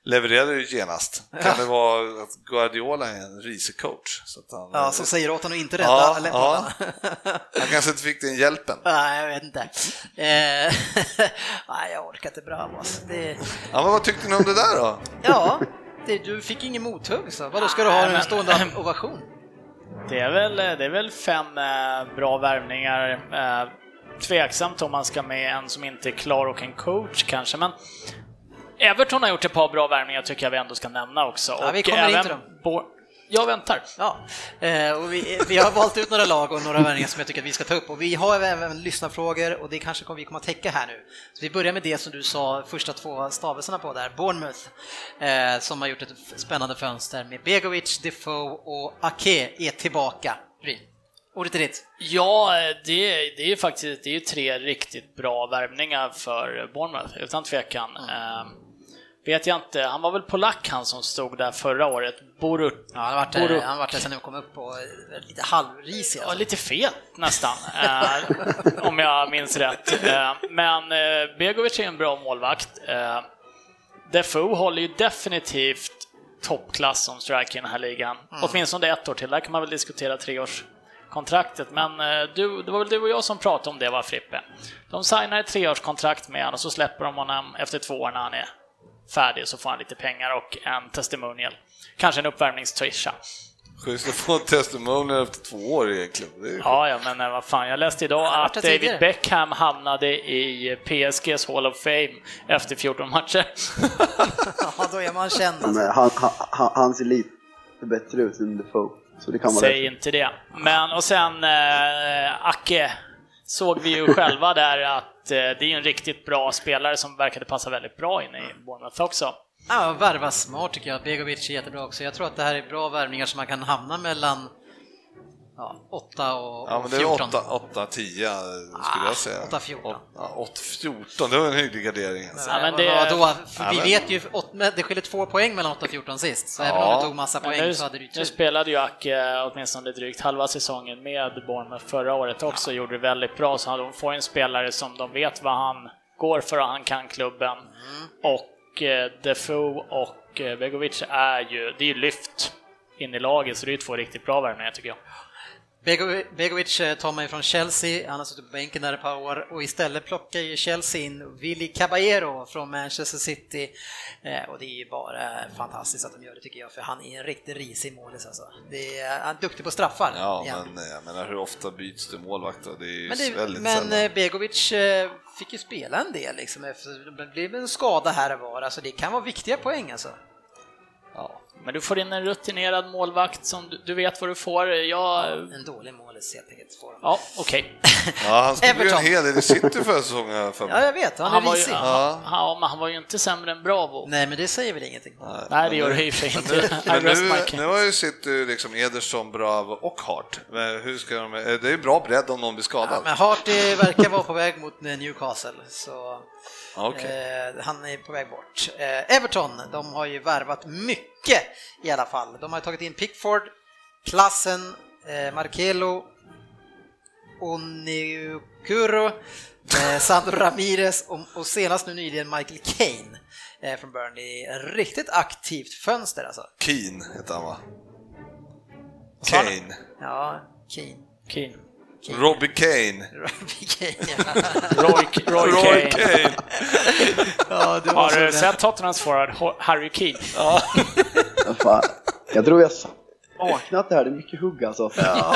Speaker 2: levererar ju genast. Kan det vara att Guardiola är en risig coach? Så att han,
Speaker 1: Ja, som säger åt honom att inte rädda
Speaker 2: Ja, ja. [LAUGHS] han kanske inte fick den hjälpen.
Speaker 1: Nej, jag vet inte. Eh, [LAUGHS] nej, jag orkar inte Bravo. alltså. Det,
Speaker 2: Ja, men vad tyckte ni om det där då?
Speaker 1: ja, det, du fick ingen mothugg så. Vadå, ska du ha en stående [LAUGHS] ovation?
Speaker 3: Det är väl, det är väl fem eh, bra värvningar. Eh, tveksamt om man ska med en som inte är klar och en coach kanske, men Everton har gjort ett par bra värvningar tycker jag vi ändå ska nämna också.
Speaker 1: Ja, vi
Speaker 3: Och
Speaker 1: kommer in
Speaker 3: även
Speaker 1: till dem.
Speaker 3: Bo- jag väntar.
Speaker 1: Ja, eh, och vi, vi har valt ut några lag och några värvningar som jag tycker att vi ska ta upp och vi har även lyssnarfrågor och det kanske kommer vi kommer att täcka här nu. Så vi börjar med det som du sa första två stavelserna på där, Bournemouth, eh, som har gjort ett spännande fönster med Begovic, Defoe och Ake är tillbaka. Ryn, ordet är ditt.
Speaker 3: Ja, det, det är faktiskt det är ju tre riktigt bra värvningar för Bournemouth, utan tvekan. Eh, vet jag inte, han var väl polack han som stod där förra året, Borut.
Speaker 1: Ja, han har varit
Speaker 3: Boru-
Speaker 1: där, han varit där sen de kom upp på eh, lite halvrisig.
Speaker 3: Ja,
Speaker 1: Alltså.
Speaker 3: lite fet nästan, [LAUGHS] eh, om jag minns rätt. Eh, men eh, Begovic är en bra målvakt. Eh, Defoe håller ju definitivt toppklass som striker i den här ligan. Åtminstone ett år till, där kan man väl diskutera treårskontraktet. Men eh, du, det var väl du och jag som pratade om det, va Frippe? De signar ett treårskontrakt med honom och så släpper de honom efter två år när han är färdig, så får han lite pengar och en testimonial. Kanske en uppvärmningstrissa.
Speaker 2: Schysst att få en testimonial efter två år egentligen. Det är
Speaker 3: Ja, ja, men eh, vad fan, jag läste idag att David. Beckham hamnade i PSGs Hall of Fame efter 14 matcher. [LAUGHS]
Speaker 1: Ja, då är man känd alltså.
Speaker 6: han, han, han, han ser lite bättre ut än Defoe. Så det kan vara
Speaker 3: Säg
Speaker 6: rätt.
Speaker 3: inte det. Men, och sen eh, Acke såg vi ju själva där att eh, det är en riktigt bra spelare som verkade passa väldigt bra in i Bournemouth också.
Speaker 1: Ja, värva smart tycker jag. Begovic är jättebra också. Jag tror att det här är bra värvningar som man kan hamna mellan ja, 8 och,
Speaker 2: Ja,
Speaker 1: och
Speaker 2: men det är
Speaker 1: 14.
Speaker 2: 8, 8 10 skulle jag säga.
Speaker 1: 8-14.
Speaker 2: Ja, 8 14, det var en hygglig gardering. Alltså.
Speaker 3: Ja, men
Speaker 1: Ja,
Speaker 3: det-
Speaker 2: Ja,
Speaker 1: vi
Speaker 2: men-
Speaker 1: vet ju, det skiljer två poäng mellan 8 och 14 sist, så även
Speaker 2: Ja.
Speaker 1: om du tog massa poäng
Speaker 3: nu,
Speaker 1: så hade du ju
Speaker 3: nu
Speaker 1: tur.
Speaker 3: spelade ju Acke åtminstone drygt halva säsongen med Bournemouth förra året också, gjorde det väldigt bra, så de får en spelare som de vet vad han går för och han kan klubben.
Speaker 1: Mm.
Speaker 3: Och eh, Defoe och eh, Begovic är ju, det är ju lyft in i laget, så det är ju två riktigt bra värvningar tycker jag.
Speaker 1: Bego- Begovic eh, tar mig från Chelsea, han har suttit på bänken där ett par år och istället plockar ju Chelsea in Willy Caballero från Manchester City Eh, och det är ju bara fantastiskt att de gör det tycker jag, för han är en riktigt risig målis alltså. Det är, han är duktig på straffar.
Speaker 2: Ja,
Speaker 1: igen.
Speaker 2: men jag menar hur ofta byts det målvakt? Det är ju
Speaker 1: Men, det,
Speaker 2: väldigt
Speaker 1: men
Speaker 2: sällan.
Speaker 1: eh, Begovic eh, fick ju spela en del liksom, det blev en skada här och var, alltså det kan vara viktiga poäng alltså.
Speaker 3: Ja. Men du får in en rutinerad målvakt som du, du vet vad du får. Jag...
Speaker 1: En dålig målis helt enkelt får.
Speaker 3: Ja, okej.
Speaker 2: Ja, han stod ju
Speaker 1: Everton.
Speaker 2: en hel del i City förra säsongen. för.
Speaker 1: Ja, jag vet, han är
Speaker 3: Han var, ju,
Speaker 1: risig.
Speaker 3: han, han, men han var ju inte sämre än Bravo.
Speaker 1: Nej, men det säger väl ingenting.
Speaker 3: Nej, det gör det i och för sig
Speaker 2: Men
Speaker 3: inte.
Speaker 2: men nu, nu har ju City liksom Ederson, Bravo och Hart. Men hur ska de, eh, det är ju bra bredd om någon blir
Speaker 1: Ja,
Speaker 2: skadad.
Speaker 1: men Hart eh, verkar vara på väg mot eh, Newcastle, så
Speaker 2: Okej.
Speaker 1: eh, han är på väg bort. Eh, Everton, de har ju värvat mycket i alla fall. De har tagit in Pickford, Klassen, eh, Markelo, Onyekuro, eh, Sandro Ramirez och, och senast nu nyligen Michael Kane eh, från Burnley. Riktigt aktivt fönster alltså.
Speaker 2: Keane heter han va? Kane.
Speaker 1: Ja, Kane.
Speaker 2: Robbie Kane. [LAUGHS]
Speaker 1: Robbie Kane, ja.
Speaker 3: Roy, Roy,
Speaker 2: Roy
Speaker 3: Kane.
Speaker 2: Kane. [LAUGHS]
Speaker 1: ja, det var
Speaker 3: Har du
Speaker 1: det.
Speaker 3: sett Tottenhams forward Harry Keane? [LAUGHS]
Speaker 6: Ja, fan. Jag tror jag saknat det här, det är mycket hugg alltså.
Speaker 1: Ja,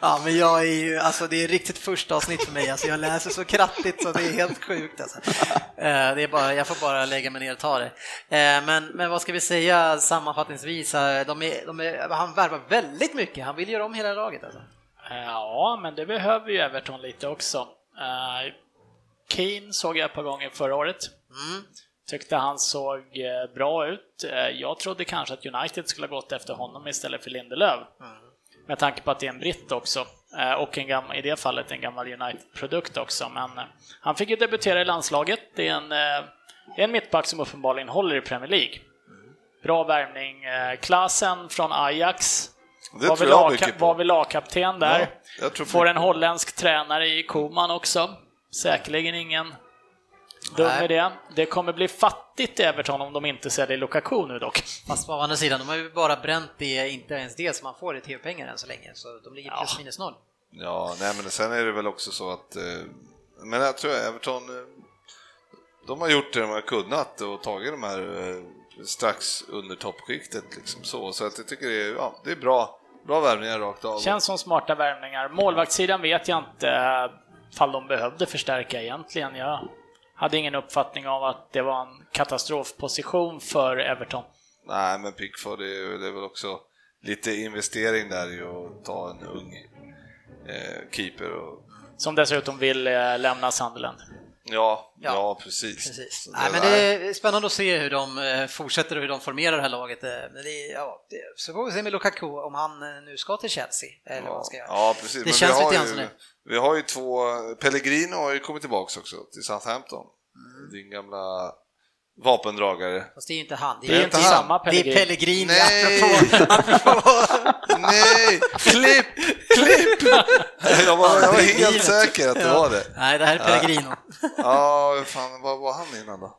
Speaker 1: ja, men jag är ju, alltså det är riktigt första avsnitt för mig, alltså jag läser så krattigt så det är helt sjukt alltså. Eh, Det är bara, jag får bara lägga mig ner och ta det. Eh, Men, men vad ska vi säga sammanfattningsvis, de är, de är, han värvar väldigt mycket, han vill göra om hela laget alltså.
Speaker 3: Ja, men det behöver ju Everton lite också. Uh, Keane såg jag ett par gånger förra året.
Speaker 1: Mm.
Speaker 3: Tyckte han såg eh, bra ut. Eh, jag trodde kanske att United skulle ha gått efter honom istället för Lindelöf. med tanke på att det är en britt också. Eh, och en gammal, i det fallet en gammal United-produkt också. Men eh, han fick ju debutera i landslaget. Det är en, eh, en mittback som uppenbarligen håller i Premier League. Bra värvning. Eh, Klasen från Ajax
Speaker 2: Det
Speaker 3: var
Speaker 2: tror jag mycket
Speaker 3: var
Speaker 2: på.
Speaker 3: väl lagkapten där.
Speaker 2: Ja, jag tror
Speaker 3: Får en holländsk tränare i Koman också. Säkerligen ingen dum med det. Det kommer bli fattigt i Everton om de inte säljer Lukaku nu dock.
Speaker 1: Fast på andra sidan, de har ju bara bränt det, inte ens det som man får i TV-pengar än så länge, så de ligger plus
Speaker 3: Ja.
Speaker 1: minus noll.
Speaker 2: Ja, nej men sen är det väl också så att, eh, men jag tror Everton, eh, de har gjort det de har kunnat och tagit de här eh, strax under toppskiktet liksom så, så att jag tycker det är, ja, det är bra, bra värvningar rakt av.
Speaker 3: Känns som smarta värvningar. Målvaktssidan vet jag inte eh, fall de behövde förstärka egentligen. Jag hade ingen uppfattning av att det var en katastrofposition för Everton.
Speaker 2: Nej, men Pickford är, det är väl också lite investering där i att ta en ung eh, keeper och
Speaker 3: Som dessutom vill eh, lämna Sunderland.
Speaker 2: Ja, ja,
Speaker 1: Ja,
Speaker 2: precis.
Speaker 1: Precis. Nej, men det är spännande att se hur de eh, fortsätter och hur de formerar det här laget. eh, det ja, det, så får vi se med Lukaku om han eh, nu ska till Chelsea, eller vad
Speaker 2: Ja,
Speaker 1: han ska göra.
Speaker 2: ja, precis.
Speaker 1: Det
Speaker 2: Men
Speaker 1: känns
Speaker 2: vi har
Speaker 1: lite grann som det.
Speaker 2: Vi har ju två, Pellegrino har ju kommit tillbaks också till Southampton.
Speaker 1: Mm.
Speaker 2: Din gamla vapendragare.
Speaker 1: Fast det är ju inte han.
Speaker 3: Det är inte
Speaker 2: han.
Speaker 3: samma
Speaker 1: Det är
Speaker 3: Pellegrini.
Speaker 1: Pellegrini,
Speaker 2: Nej!
Speaker 1: apropå, [LAUGHS] apropå
Speaker 2: Nej! Klipp! Klipp! [LAUGHS] Jag var, jag var helt säker att det var det.
Speaker 1: Nej, det här är Pellegrino.
Speaker 2: Ja, fan, vad var han innan då?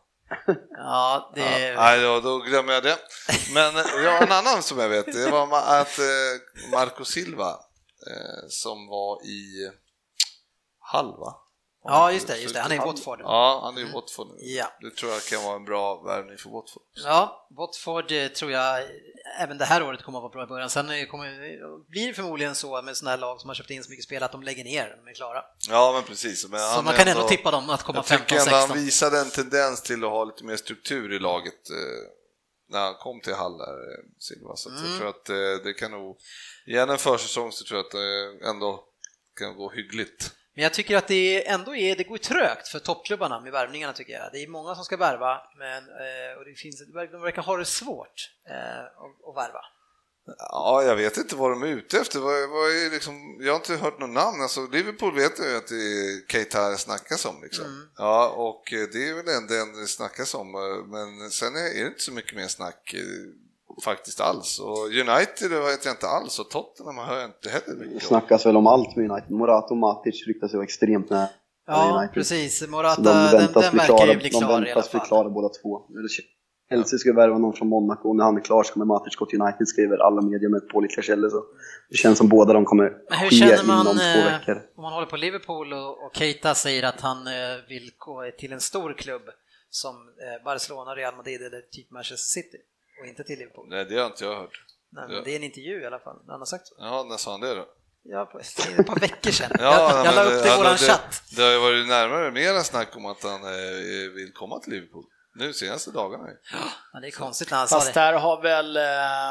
Speaker 1: Ja, det är...
Speaker 2: Nej, då, då glömmer jag det. Men ja, en annan som jag vet, det var att eh, Marco Silva, eh, som var i Hall, va?
Speaker 1: Ja, just det, just det. Han är i Watford.
Speaker 2: Ja, han är i Watford nu.
Speaker 1: Ja.
Speaker 2: Det tror jag kan vara en bra värvning för Watford.
Speaker 1: Ja, Watford eh, tror jag även det här året kommer att vara bra i början. Sen eh, kommer, blir det förmodligen så med sådana här lag som har köpt in så mycket spel att de lägger ner när de är klara.
Speaker 2: Ja, men precis. Men
Speaker 1: Så man kan ändå tippa dem att komma
Speaker 2: Jag tycker ändå han
Speaker 1: 15-16.
Speaker 2: visade en tendens till att ha lite mer struktur i laget eh, när han kom till Hall där, eh, Silva. Så att jag
Speaker 1: Mm.
Speaker 2: tror att eh, det kan nog, igen en försäsong så tror jag att det ändå kan gå hyggligt.
Speaker 1: Men jag tycker att det ändå är, det går trögt för toppklubbarna med värvningarna tycker jag. Det är många som ska värva, men eh, och det finns, de verkar ha det svårt eh, att, värva.
Speaker 2: Ja, jag vet inte vad de är ute efter. Vad, vad är liksom, jag har inte hört något namn. Alltså, Liverpool vet jag ju att det är Keita snackas om. Liksom.
Speaker 1: Mm.
Speaker 2: Ja, och eh, det är väl ändå det snackas om. Men sen är det inte så mycket mer snack faktiskt alls. Och United det vet jag inte alls och Tottenham hör jag inte heller
Speaker 6: Det
Speaker 2: mycket om.
Speaker 6: snackas väl om allt med United. Morata och Matic ryktas ju extremt nära
Speaker 1: Ja,
Speaker 6: United.
Speaker 1: precis.
Speaker 6: Så
Speaker 1: Morata,
Speaker 6: de
Speaker 1: den,
Speaker 6: väntas
Speaker 1: den verkar
Speaker 6: klara,
Speaker 1: ju bli
Speaker 6: de
Speaker 1: klar i alla
Speaker 6: väntas bli
Speaker 1: fall.
Speaker 6: klara båda två. Chelsea ska värva någon från Monaco och när han är klar så kommer Matic gå till United, skriver alla medier med pålitliga källor. Så det känns som båda de kommer
Speaker 1: Men hur
Speaker 6: ske
Speaker 1: känner man
Speaker 6: inom två
Speaker 1: eh,
Speaker 6: veckor.
Speaker 1: om man håller på Liverpool och, och Keita säger att han eh, vill gå till en stor klubb som eh, Barcelona, Real Madrid eller typ Manchester City och inte till Liverpool?
Speaker 2: Nej, det har inte jag hört.
Speaker 1: Nej, men
Speaker 2: Ja.
Speaker 1: det är en intervju i alla fall, han har sagt så.
Speaker 2: Ja, när sa han det då?
Speaker 1: Ja, på, [LAUGHS] det ett par veckor sedan.
Speaker 2: Ja,
Speaker 1: jag jag la
Speaker 2: men
Speaker 1: upp det i
Speaker 2: ja,
Speaker 1: våran
Speaker 2: det,
Speaker 1: chatt.
Speaker 2: Det har ju varit närmare mera snack om att han eh, vill komma till Liverpool. Nu senaste dagarna.
Speaker 1: Ja, det är konstigt när han sa
Speaker 3: Fast
Speaker 1: det.
Speaker 3: där har väl... Eh,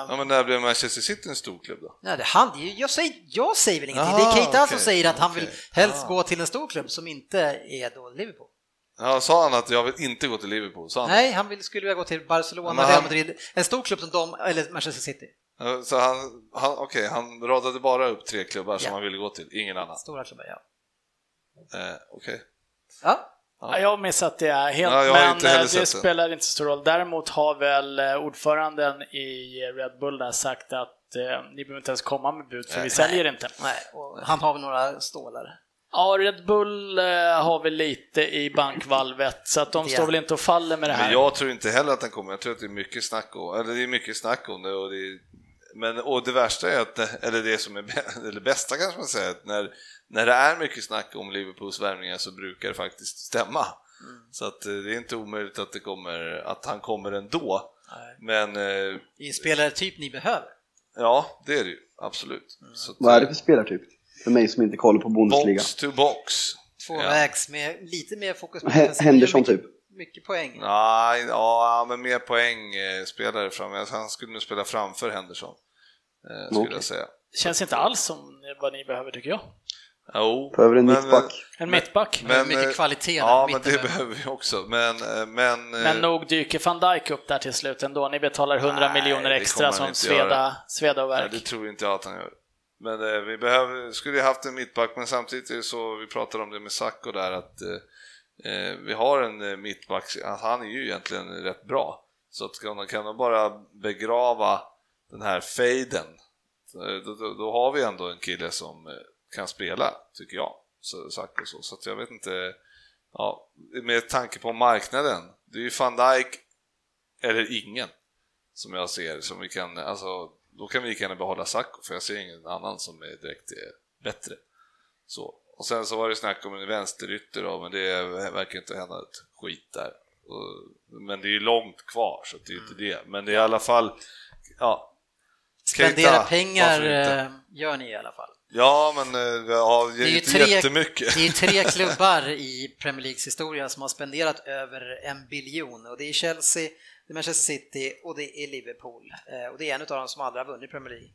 Speaker 2: Ja, men när blev Manchester City en stor klubb då?
Speaker 1: Nej, det, han, det jag, säger, jag säger väl ingenting, det
Speaker 2: Aha,
Speaker 1: är Keita som
Speaker 2: okej,
Speaker 1: säger att han vill helst
Speaker 2: Ah.
Speaker 1: gå till en stor klubb som inte är då Liverpool.
Speaker 2: Ja, sa han att jag vill inte gå till Liverpool? Sa han?
Speaker 1: Nej, han vill, skulle vilja gå till Barcelona,
Speaker 2: han-
Speaker 1: Real Madrid, en stor klubb som de, eller Manchester City.
Speaker 2: Så han, han, okej, han radade bara upp tre klubbar som
Speaker 1: Ja.
Speaker 2: han ville gå till, ingen annan?
Speaker 1: Stora klubbar, ja.
Speaker 2: Eh, okej.
Speaker 1: Ja,
Speaker 3: Ja, jag har missat det helt,
Speaker 2: Ja,
Speaker 3: men eh, det spelar inte så stor roll. Däremot har väl eh, ordföranden i Red Bull där sagt att eh, ni behöver inte ens komma med bud för vi
Speaker 2: Nej.
Speaker 3: säljer inte.
Speaker 1: nej, och han har väl några stålar.
Speaker 3: Ja, Red Bull eh, har väl lite i bankvalvet så att de står väl inte och faller med det här.
Speaker 2: Men jag tror inte heller att den kommer, jag tror att det är mycket snack om, eller det är mycket snack om det och det är, men, och det värsta är att, eller det som är, [LAUGHS] eller bästa kanske man säger, att när, när det är mycket snack om Liverpools värvningar så brukar det faktiskt stämma. Så att eh, det är inte omöjligt att det kommer, att han kommer ändå. Men eh,
Speaker 1: Det är en spelare typ ni behöver.
Speaker 2: ja, det är det ju, absolut. Så att,
Speaker 6: Vad är det för spelartyp? För mig som inte kollar på Bundesliga.
Speaker 2: Box to box.
Speaker 1: Tvåvägs med lite mer fokus på.
Speaker 6: Henderson
Speaker 1: mycket,
Speaker 6: typ.
Speaker 1: Mycket poäng.
Speaker 2: Nej, ja, men mer poäng eh, spelare fram. Han skulle nog spela framför Henderson, eh, skulle
Speaker 6: Okej.
Speaker 2: jag säga.
Speaker 3: Känns inte alls som vad ni behöver tycker jag.
Speaker 2: Jo,
Speaker 6: Behöver en
Speaker 2: men-
Speaker 6: mittback.
Speaker 3: En mittback.
Speaker 1: Men, mycket
Speaker 2: eh,
Speaker 1: kvalitet
Speaker 2: Ja, men det behöver vi också. Men, eh, men, eh,
Speaker 3: Men nog dyker van Dijk upp där till slut ändå. Ni betalar 100
Speaker 2: Nej,
Speaker 3: miljoner extra som sveda, sveda och
Speaker 2: nej,
Speaker 3: värk.
Speaker 2: det tror inte jag att han gör. Men eh, vi behöver, skulle ju haft en mittback, men samtidigt är det så, vi pratade om det med Sacco där, att eh, eh vi har en eh, mittback, alltså han är ju egentligen rätt bra. Så att kan, kan de bara begrava den här fejden, eh, då, då, då, har vi ändå en kille som kan spela, tycker jag. Så, Sacco så, så att jag vet inte, ja, med tanke på marknaden, det är ju van Dijk eller ingen som jag ser som vi kan, alltså då kan vi lika gärna behålla Sacco för jag ser ingen annan som är direkt är bättre. Så. Och sen så var det snack om en vänsterytter då, men det verkar inte hända ett skit där. Men det är ju långt kvar så det är inte det. Men det är i alla fall, ja.
Speaker 7: Spendera pengar eh, gör ni i alla fall.
Speaker 2: Ja, men eh, ja, det är, inte tre, jättemycket.
Speaker 7: Det är tre [LAUGHS] klubbar i Premier Leagues historia som har spenderat över en biljon och det är Chelsea, det är Manchester City och det är Liverpool. Eh, och det är en av dem som aldrig har vunnit Premier League.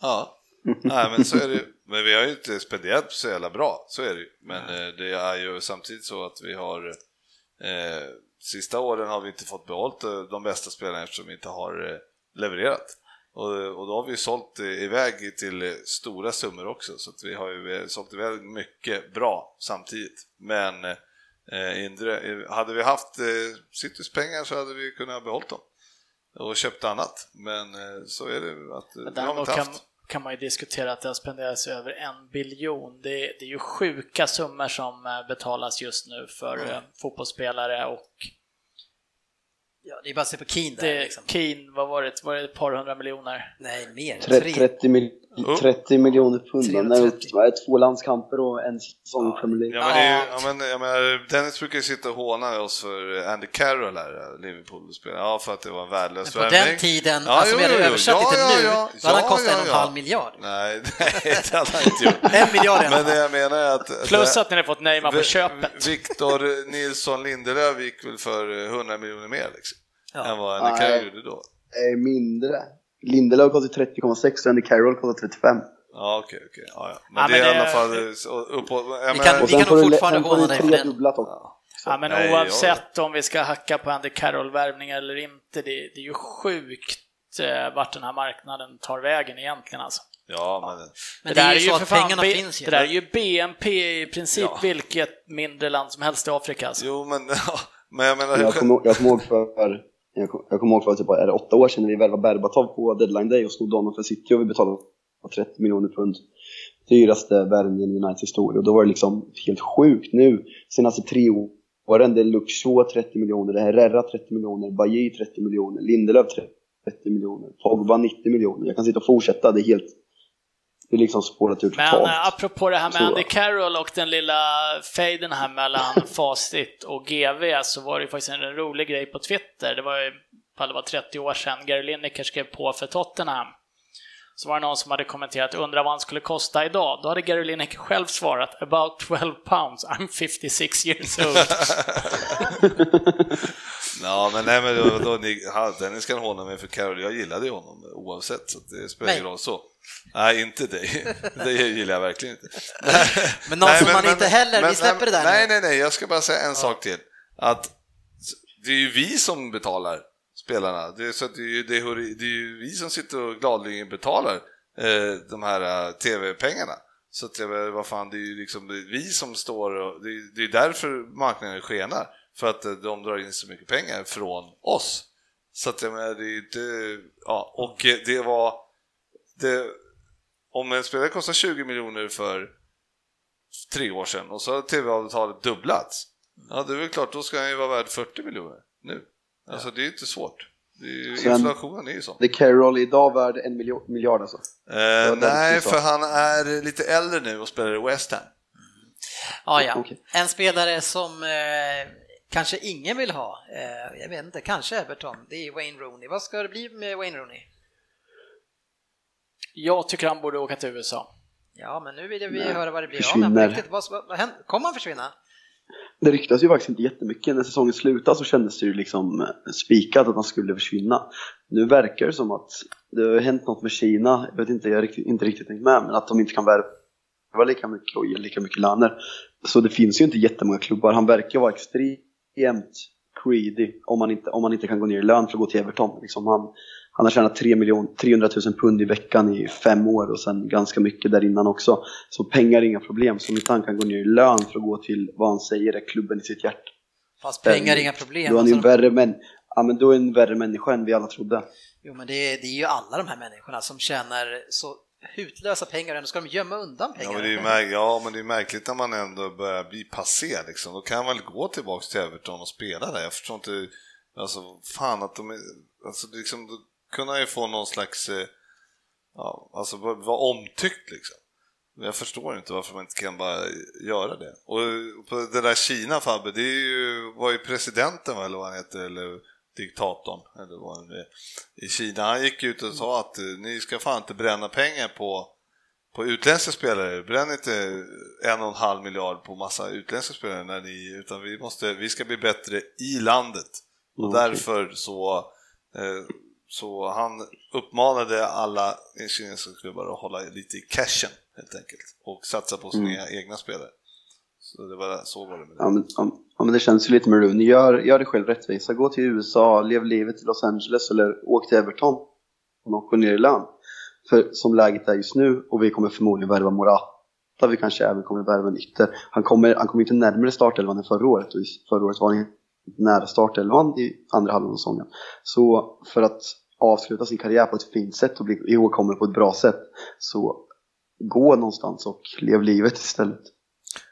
Speaker 2: Ja, [LAUGHS] Nej, men så är det Men vi har ju inte spenderat så jävla bra, så är det ju. Men eh, det är ju samtidigt så att vi har eh, Sista åren har vi inte fått behållit eh, de bästa spelarna eftersom vi inte har levererat. Och, och då har vi sålt iväg till stora summor också, så att vi har ju sålt iväg mycket bra samtidigt. Men eh, hade vi haft eh, Citys pengar så hade vi kunnat behålla dem och köpt annat. Men eh, så är det att Men det har vi.
Speaker 3: Kan, kan man ju diskutera att det har spenderats över en biljon. Det, det är ju sjuka summor som eh, betalas just nu för mm. fotbollsspelare och
Speaker 7: Ja, det är bara att se på Keen där.
Speaker 3: Det,
Speaker 7: liksom.
Speaker 3: Keen, vad var det? Var det ett par hundra miljoner?
Speaker 7: Nej, mer.
Speaker 6: 30, 30, mil, 30 miljoner pund. När två landskamper och en säsong i Premier League.
Speaker 2: Ja, men, det är, ja, men jag menar, Dennis brukar ju sitta och håna oss för Andy Carroll här, Liverpool-spelare. Ja, för att det var en värdelös
Speaker 7: Men på den tiden, ja, alltså vi hade översatt ja, det till nu, ja, då hade han kostat en och en halv miljard.
Speaker 2: Nej, nej, [LAUGHS] det hade han inte gjort.
Speaker 7: en miljard
Speaker 2: Men det jag menar är att...
Speaker 3: Plus att ni har fått Neymar på köpet.
Speaker 2: Victor Nilsson Lindelöf gick väl för 100 miljoner mer liksom ja. än vad Andy Carroll gjorde då?
Speaker 6: Mindre. Lindelöf kostar 30,6 och Andy Carroll kostar 35.
Speaker 2: Ja, okej, okej. Ja, ja. Men, ja, det är i alla fall uppåt.
Speaker 7: Vi kan, vi kan nog fortfarande håna dig för den.
Speaker 3: Ja. ja, men Nej, oavsett ja. om vi ska hacka på Andy Carroll-värvningar eller inte, det, det är ju sjukt eh, vart den här marknaden tar vägen egentligen alltså.
Speaker 2: Ja, men...
Speaker 7: men det, det, är ju så att pengarna B, finns ju.
Speaker 3: Det där är ju BNP i princip ja. vilket mindre land som helst i Afrika. Alltså.
Speaker 2: Jo, men, [LAUGHS] men jag menar...
Speaker 6: Jag kommer jag kom ihåg för jag, jag kommer ihåg för typ, är det åtta år sedan när vi värvade Berbatov på deadline day och snodde honom för City och vi betalade 30 miljoner pund. Dyraste värvningen i Uniteds historia och då var det liksom helt sjukt nu senaste tre åren. Det är Luxor 30 miljoner, det är Herrera 30 miljoner, Bajy 30 miljoner, Lindelöf 30 miljoner, Pogba 90 miljoner. Jag kan sitta och fortsätta, det är helt det är liksom spårat ur totalt.
Speaker 3: Men äh, apropå det här med Andy Carroll och den lilla fejden här mellan [LAUGHS] Facit och GV så var det ju faktiskt en rolig grej på Twitter. Det var ju, det var 30 år sedan, Gary Lineker skrev på för Tottenham. Så var det någon som hade kommenterat, undrar vad han skulle kosta idag? Då hade Gary Lineker själv svarat, about 12 pounds, I'm 56 years old. [LAUGHS]
Speaker 2: Ja, men nej, men då, då, ni, Dennis kan hålla mig för Carol, jag gillade ju honom oavsett, så det spelar ingen roll så. Nej, inte dig. [LAUGHS] Det gillar jag verkligen inte.
Speaker 7: Men någon nej, som men, man men, inte heller, men, vi släpper det där
Speaker 2: Nej, nu. nej, nej, jag ska bara säga en ja. sak till. Att det är ju vi som betalar spelarna. Det är, så det är, ju, det är, det är ju vi som sitter och gladeligen betalar eh, de här uh, tv-pengarna. Så att, vad fan, det är ju liksom är vi som står och det är, det är därför marknaden skenar. För att eh, de drar in så mycket pengar från oss. Så att jag menar, det är inte... Ja, och eh, det var... Det, om en spelare kostar 20 miljoner för tre år sedan och så har tv-avtalet dubblats. Ja, det är väl klart, då ska han ju vara värd 40 miljoner nu. Alltså det är inte svårt. Är, Sen, inflationen är ju så.
Speaker 6: Det är Carroll idag värd en miljard alltså?
Speaker 2: Eh, nej, för han är lite äldre nu och spelar i West Ham.
Speaker 7: Ja, ja. En spelare som eh, kanske ingen vill ha, eh, jag vet inte, kanske Everton, det är Wayne Rooney. Vad ska det bli med Wayne Rooney?
Speaker 3: Jag tycker han borde åka till USA.
Speaker 7: Ja, men nu vill vi Nej, höra vad det blir av honom. Vad, vad, kommer han försvinna?
Speaker 6: Det ryktas ju faktiskt inte jättemycket. När säsongen slutade så kändes det ju liksom eh, spikat att han skulle försvinna. Nu verkar det som att det har hänt något med Kina, jag vet inte, jag har riktigt, inte riktigt tänkt med, men att de inte kan värva lika mycket och ge lika mycket löner. Så det finns ju inte jättemånga klubbar. Han verkar vara extremt extremt greedy om man inte, om man inte kan gå ner i lön för att gå till Everton. Liksom han, Han har tjänat 3 miljon, 300 000 pund i veckan i fem år och sen ganska mycket där innan också. Så pengar är inga problem, så om inte han kan gå ner i lön för att gå till vad han säger är klubben i sitt hjärta.
Speaker 1: Fast pengar är inga problem.
Speaker 6: Då är han ju en
Speaker 1: Alltså,
Speaker 6: värre, män, ja, men då är en värre människa än vi alla trodde.
Speaker 1: Jo, men det är, det är ju alla de här människorna som tjänar så hutlösa pengar och ändå ska de gömma undan
Speaker 2: Ja
Speaker 1: pengar.
Speaker 2: men, det är ju märk- ja, men det är märkligt när man ändå börjar bli passé liksom. Då kan man väl gå tillbaks till Everton och spela där. Jag förstår inte, alltså fan att de är, alltså liksom, han ju få någon slags, eh, ja, alltså vara omtyckt liksom. Jag förstår inte varför man inte kan bara göra det. Och på det där Kina Fabbe, det är ju, var ju presidenten eller vad han heter, eller diktatorn, eller vad han är, i Kina. Han gick ut och sa att eh, ni ska fan inte bränna pengar på på utländska spelare. Bränn inte en och en halv miljard på massa utländska spelare när ni, utan vi, måste, vi ska bli bättre i landet. Och
Speaker 6: Okej.
Speaker 2: därför så, eh, så han uppmanade alla kinesiska klubbar att hålla lite i cashen helt enkelt och satsa på sina
Speaker 6: Mm.
Speaker 2: egna spelare. Så, det var, så var det med det.
Speaker 6: Ja men, ja, men det känns ju lite med Rooney. Gör, gör det själv rättvisa. Gå till USA, lev livet i Los Angeles eller åk till Everton och gå ner i lön. För som läget är just nu, och vi kommer förmodligen värva Morata, vi kanske även kommer värva en ytter. Han kommer, han kommer inte närmare startelvan än förra året och förra året var han nära startelvan i andra halvan av säsongen. Så för att avsluta sin karriär på ett fint sätt och bli ihågkommen på ett bra sätt så gå någonstans och lev livet istället.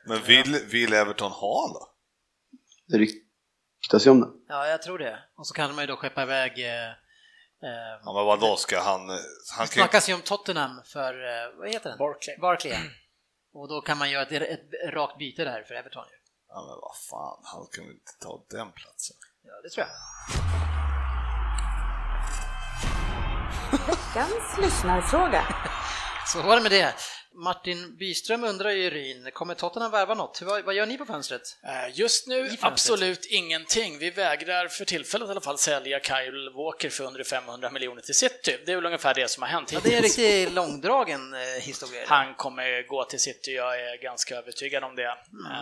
Speaker 2: Men vill, vill Everton ha honom då?
Speaker 6: Det ryktas ju om det.
Speaker 1: Ja, jag tror det. Och så kan man ju då skeppa iväg eh, eh,
Speaker 2: Ja, men vadå, ska han... eh, han
Speaker 1: Det snackas ju om Tottenham för, eh, vad heter den?
Speaker 3: Barkley.
Speaker 1: Barkley. Och då kan man göra ett, ett rakt byte där för Everton. ju.
Speaker 2: Ja, men vad fan, han kan väl inte ta den platsen?
Speaker 1: Ja, det tror jag.
Speaker 5: Veckans lyssnarfråga. [LAUGHS]
Speaker 1: Så var det med det. Martin Byström undrar ju Ryn, kommer Tottenham värva något? Vad, vad gör ni på fönstret?
Speaker 3: Eh, Just nu
Speaker 1: fönstret.
Speaker 3: absolut ingenting. Vi vägrar för tillfället i alla fall sälja Kyle Walker för under 500 miljoner till City. Det är väl ungefär det som har hänt
Speaker 1: Ja, det är en
Speaker 3: hittills.
Speaker 1: riktigt långdragen eh, historia.
Speaker 3: Han kommer gå till City, jag är ganska övertygad om det.
Speaker 1: Mm.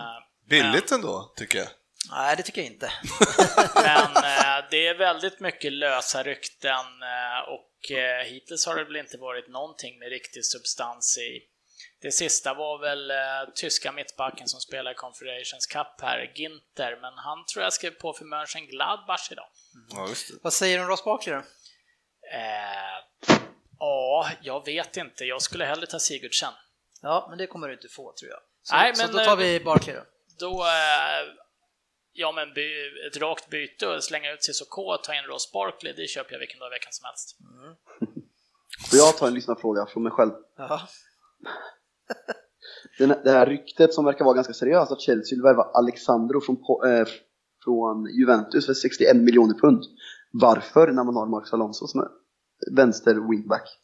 Speaker 2: Billigt ändå, tycker jag.
Speaker 1: Nej, det tycker jag inte. [LAUGHS]
Speaker 3: Men eh, det är väldigt mycket lösa rykten eh, och eh, hittills har det väl inte varit någonting med riktig substans i. Det sista var väl eh, tyska mittbacken som spelar i Confederations Cup här, Ginter, men han tror jag skrev på för Mönchengladbach idag.
Speaker 2: Ja, just det.
Speaker 1: Vad säger du om Ross Barkley då?
Speaker 3: Eh, ja, jag vet inte. Jag skulle hellre ta Sigurdsen.
Speaker 1: Ja, men det kommer du inte få tror jag. Så,
Speaker 3: Nej,
Speaker 1: så
Speaker 3: men,
Speaker 1: då tar
Speaker 3: eh,
Speaker 1: vi Barkley då.
Speaker 3: Då, eh, ja men by, ett rakt byte och slänga ut Cissoko och ta in Ross Barkley, det köper jag vilken dag i veckan som helst.
Speaker 6: Får jag ta en lyssnarfråga från mig själv? [LAUGHS] Det här ryktet som verkar vara ganska seriöst att Chelsea vill värva Alexandro från, eh, från Juventus för 61 miljoner pund. Varför när man har Marcus Alonso som är vänster wingback?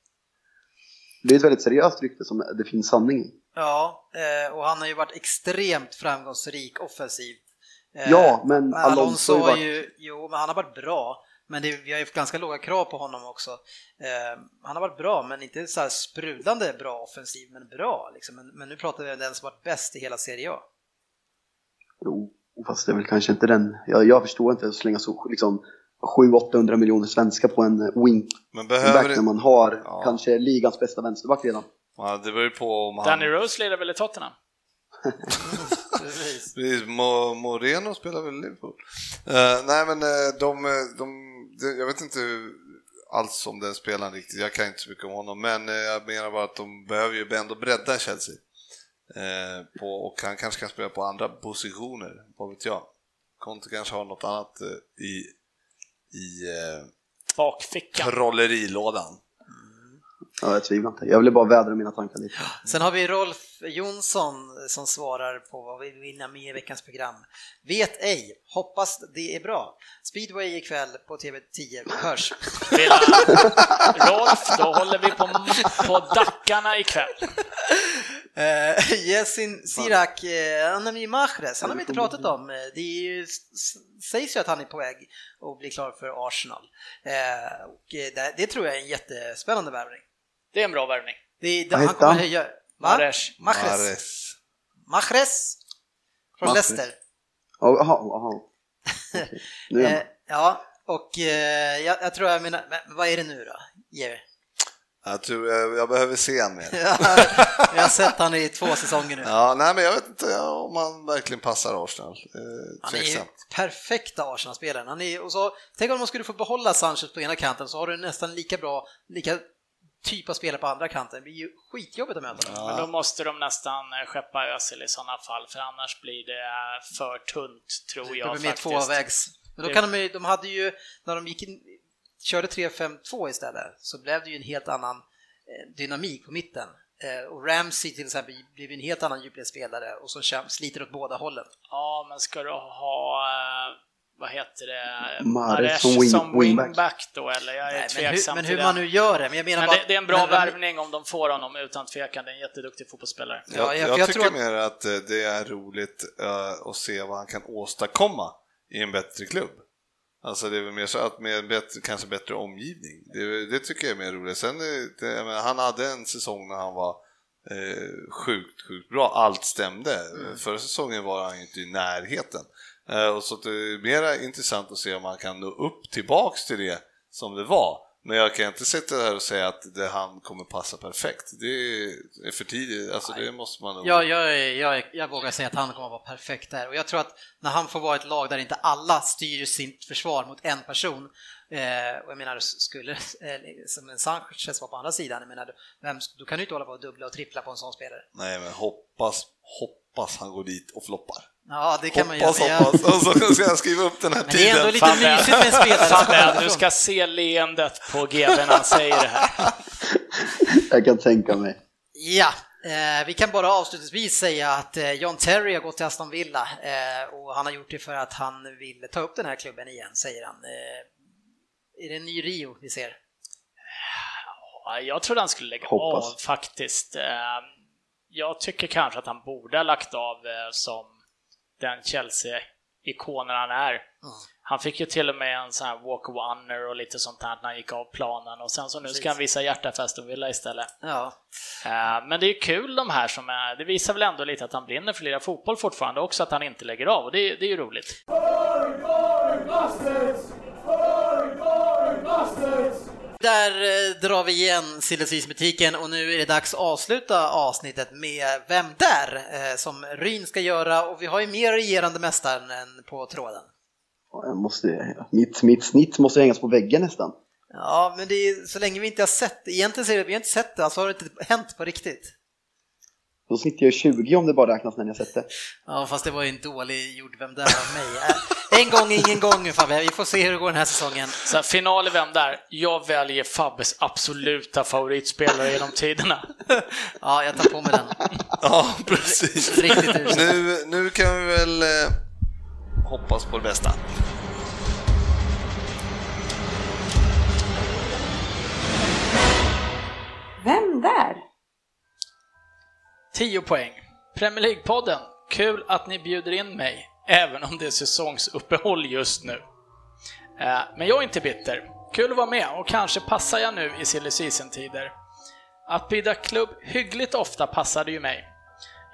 Speaker 6: Det är ett väldigt seriöst rykte som det finns sanning i.
Speaker 1: Ja, eh, och han har ju varit extremt framgångsrik offensivt. Eh,
Speaker 6: Ja, men
Speaker 1: men
Speaker 6: Alonso har ju varit-
Speaker 1: jo, men han har varit bra. Men det, vi har ju ganska låga krav på honom också. Eh, han har varit bra, men inte så här sprudlande bra offensiv, men bra. Liksom. Men, men nu pratar vi om den som varit bäst i hela Serie A.
Speaker 6: Jo, fast det är väl kanske inte den. Jag, jag förstår inte att slänga så liksom 700-800 miljoner svenska på en wingback
Speaker 2: Men behöver
Speaker 6: när man har
Speaker 2: Ja.
Speaker 6: kanske ligans bästa vänsterback redan.
Speaker 2: Ja, det beror ju på om han...
Speaker 3: Danny Rose lirar väl i Tottenham? [LAUGHS]
Speaker 1: Precis.
Speaker 2: Precis, Mo- Moreno spelar väl i Liverpool? Eh, nej men eh, de, de, de, jag vet inte alls om den spelaren riktigt, jag kan inte så mycket om honom, men eh, jag menar bara att de behöver ju ändå bredda Chelsea. Eh, på, och han kanske kan spela på andra positioner, vad vet jag. Conte kanske har något annat eh, i, i eh,
Speaker 3: Bakfickan.
Speaker 2: trollerilådan.
Speaker 6: Ja, jag tvivlar inte. Jag ville bara vädra mina tankar lite.
Speaker 1: Sen har vi Rolf Jonsson som svarar på vad vi vill vinna med i veckans program. Vet ej, hoppas det är bra. Speedway ikväll på TV10 hörs.
Speaker 3: Rolf, då håller vi på, på Dackarna ikväll. [LAUGHS]
Speaker 1: Uh, Yesin Sirak, eh, han är Mahrez, han har vi inte pratat om. Eh, Det är ju, sägs ju att han är på väg att bli klar för Arsenal. Eh, och eh, det, det tror jag är en jättespännande värvning.
Speaker 3: Det är en bra värvning.
Speaker 1: Det, det, han kommer höja...
Speaker 3: Mahrez.
Speaker 1: Mahrez.
Speaker 2: Mahrez.
Speaker 1: Mahrez. Från
Speaker 6: Mahrez.
Speaker 1: Leicester.
Speaker 6: Ja, Jaha, jaha. [LAUGHS]
Speaker 1: Eh,
Speaker 6: med.
Speaker 1: ja, Och eh, jag, jag tror jag menar, men vad är det nu då, Jerry?
Speaker 2: Jag tror jag, jag behöver se han mer.
Speaker 1: jag har sett han i två säsonger nu.
Speaker 2: Ja, nej, men jag vet inte om han verkligen passar Arsenal. Eh,
Speaker 1: Han är ju perfekta Arsenal-spelaren. Han är, och så, tänk om man skulle få behålla Sanchez på ena kanten så har du nästan lika bra, lika typ av spelare på andra kanten. Det blir ju skitjobbigt att möta dem.
Speaker 3: Men då måste de nästan eh, skeppa Özil i sådana fall, för annars blir det eh, för tunt, tror
Speaker 1: Det
Speaker 3: jag
Speaker 1: blir mer
Speaker 3: faktiskt.
Speaker 1: tvåvägs. Men då
Speaker 3: Det-
Speaker 1: kan de, de hade ju, när de gick in, körde 3-5-2 istället, så blev det ju en helt annan eh, dynamik på mitten. Eh, Och Ramsey till exempel blev en helt annan djupledsspelare och som sliter åt båda hållen.
Speaker 3: Ja, men ska du ha, eh, vad heter det,
Speaker 6: Mahrez som wing-
Speaker 3: som
Speaker 6: wingback.
Speaker 3: då, eller? Jag är
Speaker 1: Nej, men
Speaker 3: tveksam
Speaker 1: hur, men hur man nu gör det. Men jag menar
Speaker 3: Men
Speaker 1: bara-
Speaker 3: det, det är en bra
Speaker 1: men-
Speaker 3: värvning om de får honom, utan tvekan. Det är en jätteduktig fotbollsspelare.
Speaker 1: Ja,
Speaker 2: Jag,
Speaker 1: jag-
Speaker 2: jag,
Speaker 1: jag
Speaker 2: tycker
Speaker 1: att-
Speaker 2: mer att det är roligt eh, att se vad han kan åstadkomma i en bättre klubb. Alltså det är väl mer så att med bättre, kanske bättre omgivning. Det, det tycker jag är mer roligt. Sen, eh, det, menar, han hade en säsong när han var eh, sjukt, sjukt bra. Allt stämde.
Speaker 1: Mm.
Speaker 2: Förra säsongen var han ju inte i närheten. Eh, och så det är mer intressant att se om han kan nå upp tillbaks till det som det var. Men jag kan inte sitta här och säga att det, han kommer passa perfekt. Det är för tidigt. Alltså det måste man.
Speaker 1: Ja, jag, jag, jag vågar säga att han kommer vara perfekt där och jag tror att när han får vara ett lag där inte alla styr sitt försvar mot en person eh, och jag menar skulle eh, som en Sanchez vara på andra sidan, jag menar, vem, då kan du inte hålla på och dubbla och trippla på en sån spelare.
Speaker 2: Nej, men hoppas, hoppas han går dit och floppar.
Speaker 1: Ja, det kan man
Speaker 2: Hoppas,
Speaker 1: göra.
Speaker 2: hoppas. Och så ska jag skriva upp den här
Speaker 1: Men det är ändå
Speaker 2: tiden.
Speaker 1: lite mysigt med en spelare
Speaker 3: Fabbe, du ska se leendet på GB när han säger det här.
Speaker 6: Jag kan tänka mig.
Speaker 1: Ja, eh, vi kan bara avslutningsvis säga att eh, John Terry har gått till Aston Villa eh, och han har gjort det för att han vill ta upp den här klubben igen, säger han. Eh, är det en ny Rio vi ser?
Speaker 3: Ja, Jag trodde han skulle lägga
Speaker 6: Hoppas.
Speaker 3: av faktiskt. Eh, Jag tycker kanske att han borde ha lagt av eh, som den Chelsea-ikonen han är. Han fick ju till och med en sån här walk-oneer och lite sånt här när han gick av planen och sen så nu ska han visa hjärta för Aston Villa istället.
Speaker 1: Ja,
Speaker 3: Eh, Men det är ju kul de här som är, det visar väl ändå lite att han brinner för lira fotboll fortfarande också, att han inte lägger av och det, är- det är ju roligt.
Speaker 1: Där eh, drar vi igen Silly och nu är det dags att avsluta avsnittet med Vem där? Eh, som Ryn ska göra och vi har ju mer regerande mästaren än på tråden.
Speaker 6: Jag måste, mitt, mitt snitt måste hängas på väggen nästan.
Speaker 1: Ja, men det är, så länge vi inte har sett det, egentligen säger vi att vi har inte sett det, alltså har det inte hänt på riktigt.
Speaker 6: Då snittar jag 20 om det bara räknas när ni har sett det.
Speaker 1: Ja, fast det var ju en dålig gjord Vem där av mig. Eh, En gång, ingen gång Fabbe, vi får se hur det går den här säsongen.
Speaker 3: Så här, final i Vem där? Jag väljer Fabbes absoluta favoritspelare genom tiderna. [LAUGHS]
Speaker 1: Ja, jag tar på mig den. [LAUGHS]
Speaker 2: Ja, precis.
Speaker 1: Riktigt.
Speaker 2: Nu, nu kan vi väl eh, hoppas på det bästa.
Speaker 5: Vem där?
Speaker 3: 10 poäng. Premier League-podden. Kul att ni bjuder in mig, även om det är säsongsuppehåll just nu. Eh, Men jag är inte bitter. Kul att vara med och kanske passar jag nu i silly season-tider. Att byta klubb hyggligt ofta passade ju mig.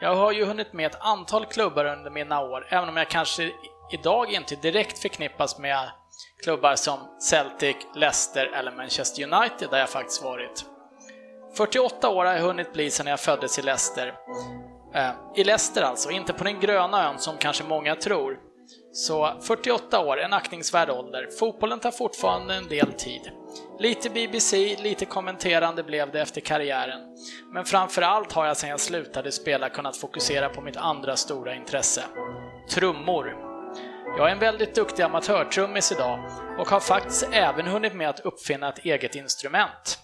Speaker 3: Jag har ju hunnit med ett antal klubbar under mina år, även om jag kanske idag inte direkt förknippas med klubbar som Celtic, Leicester eller Manchester United där jag faktiskt varit. 48 år har jag hunnit bli sedan jag föddes i Leicester. Eh, I Leicester alltså, inte på den gröna ön som kanske många tror. Så 48 år, en aktningsvärd ålder. Fotbollen tar fortfarande en del tid. Lite BBC, lite kommenterande blev det efter karriären. Men framförallt har jag sedan jag slutade spela kunnat fokusera på mitt andra stora intresse. Trummor. Jag är en väldigt duktig amatörtrummis idag och har faktiskt även hunnit med att uppfinna ett eget instrument.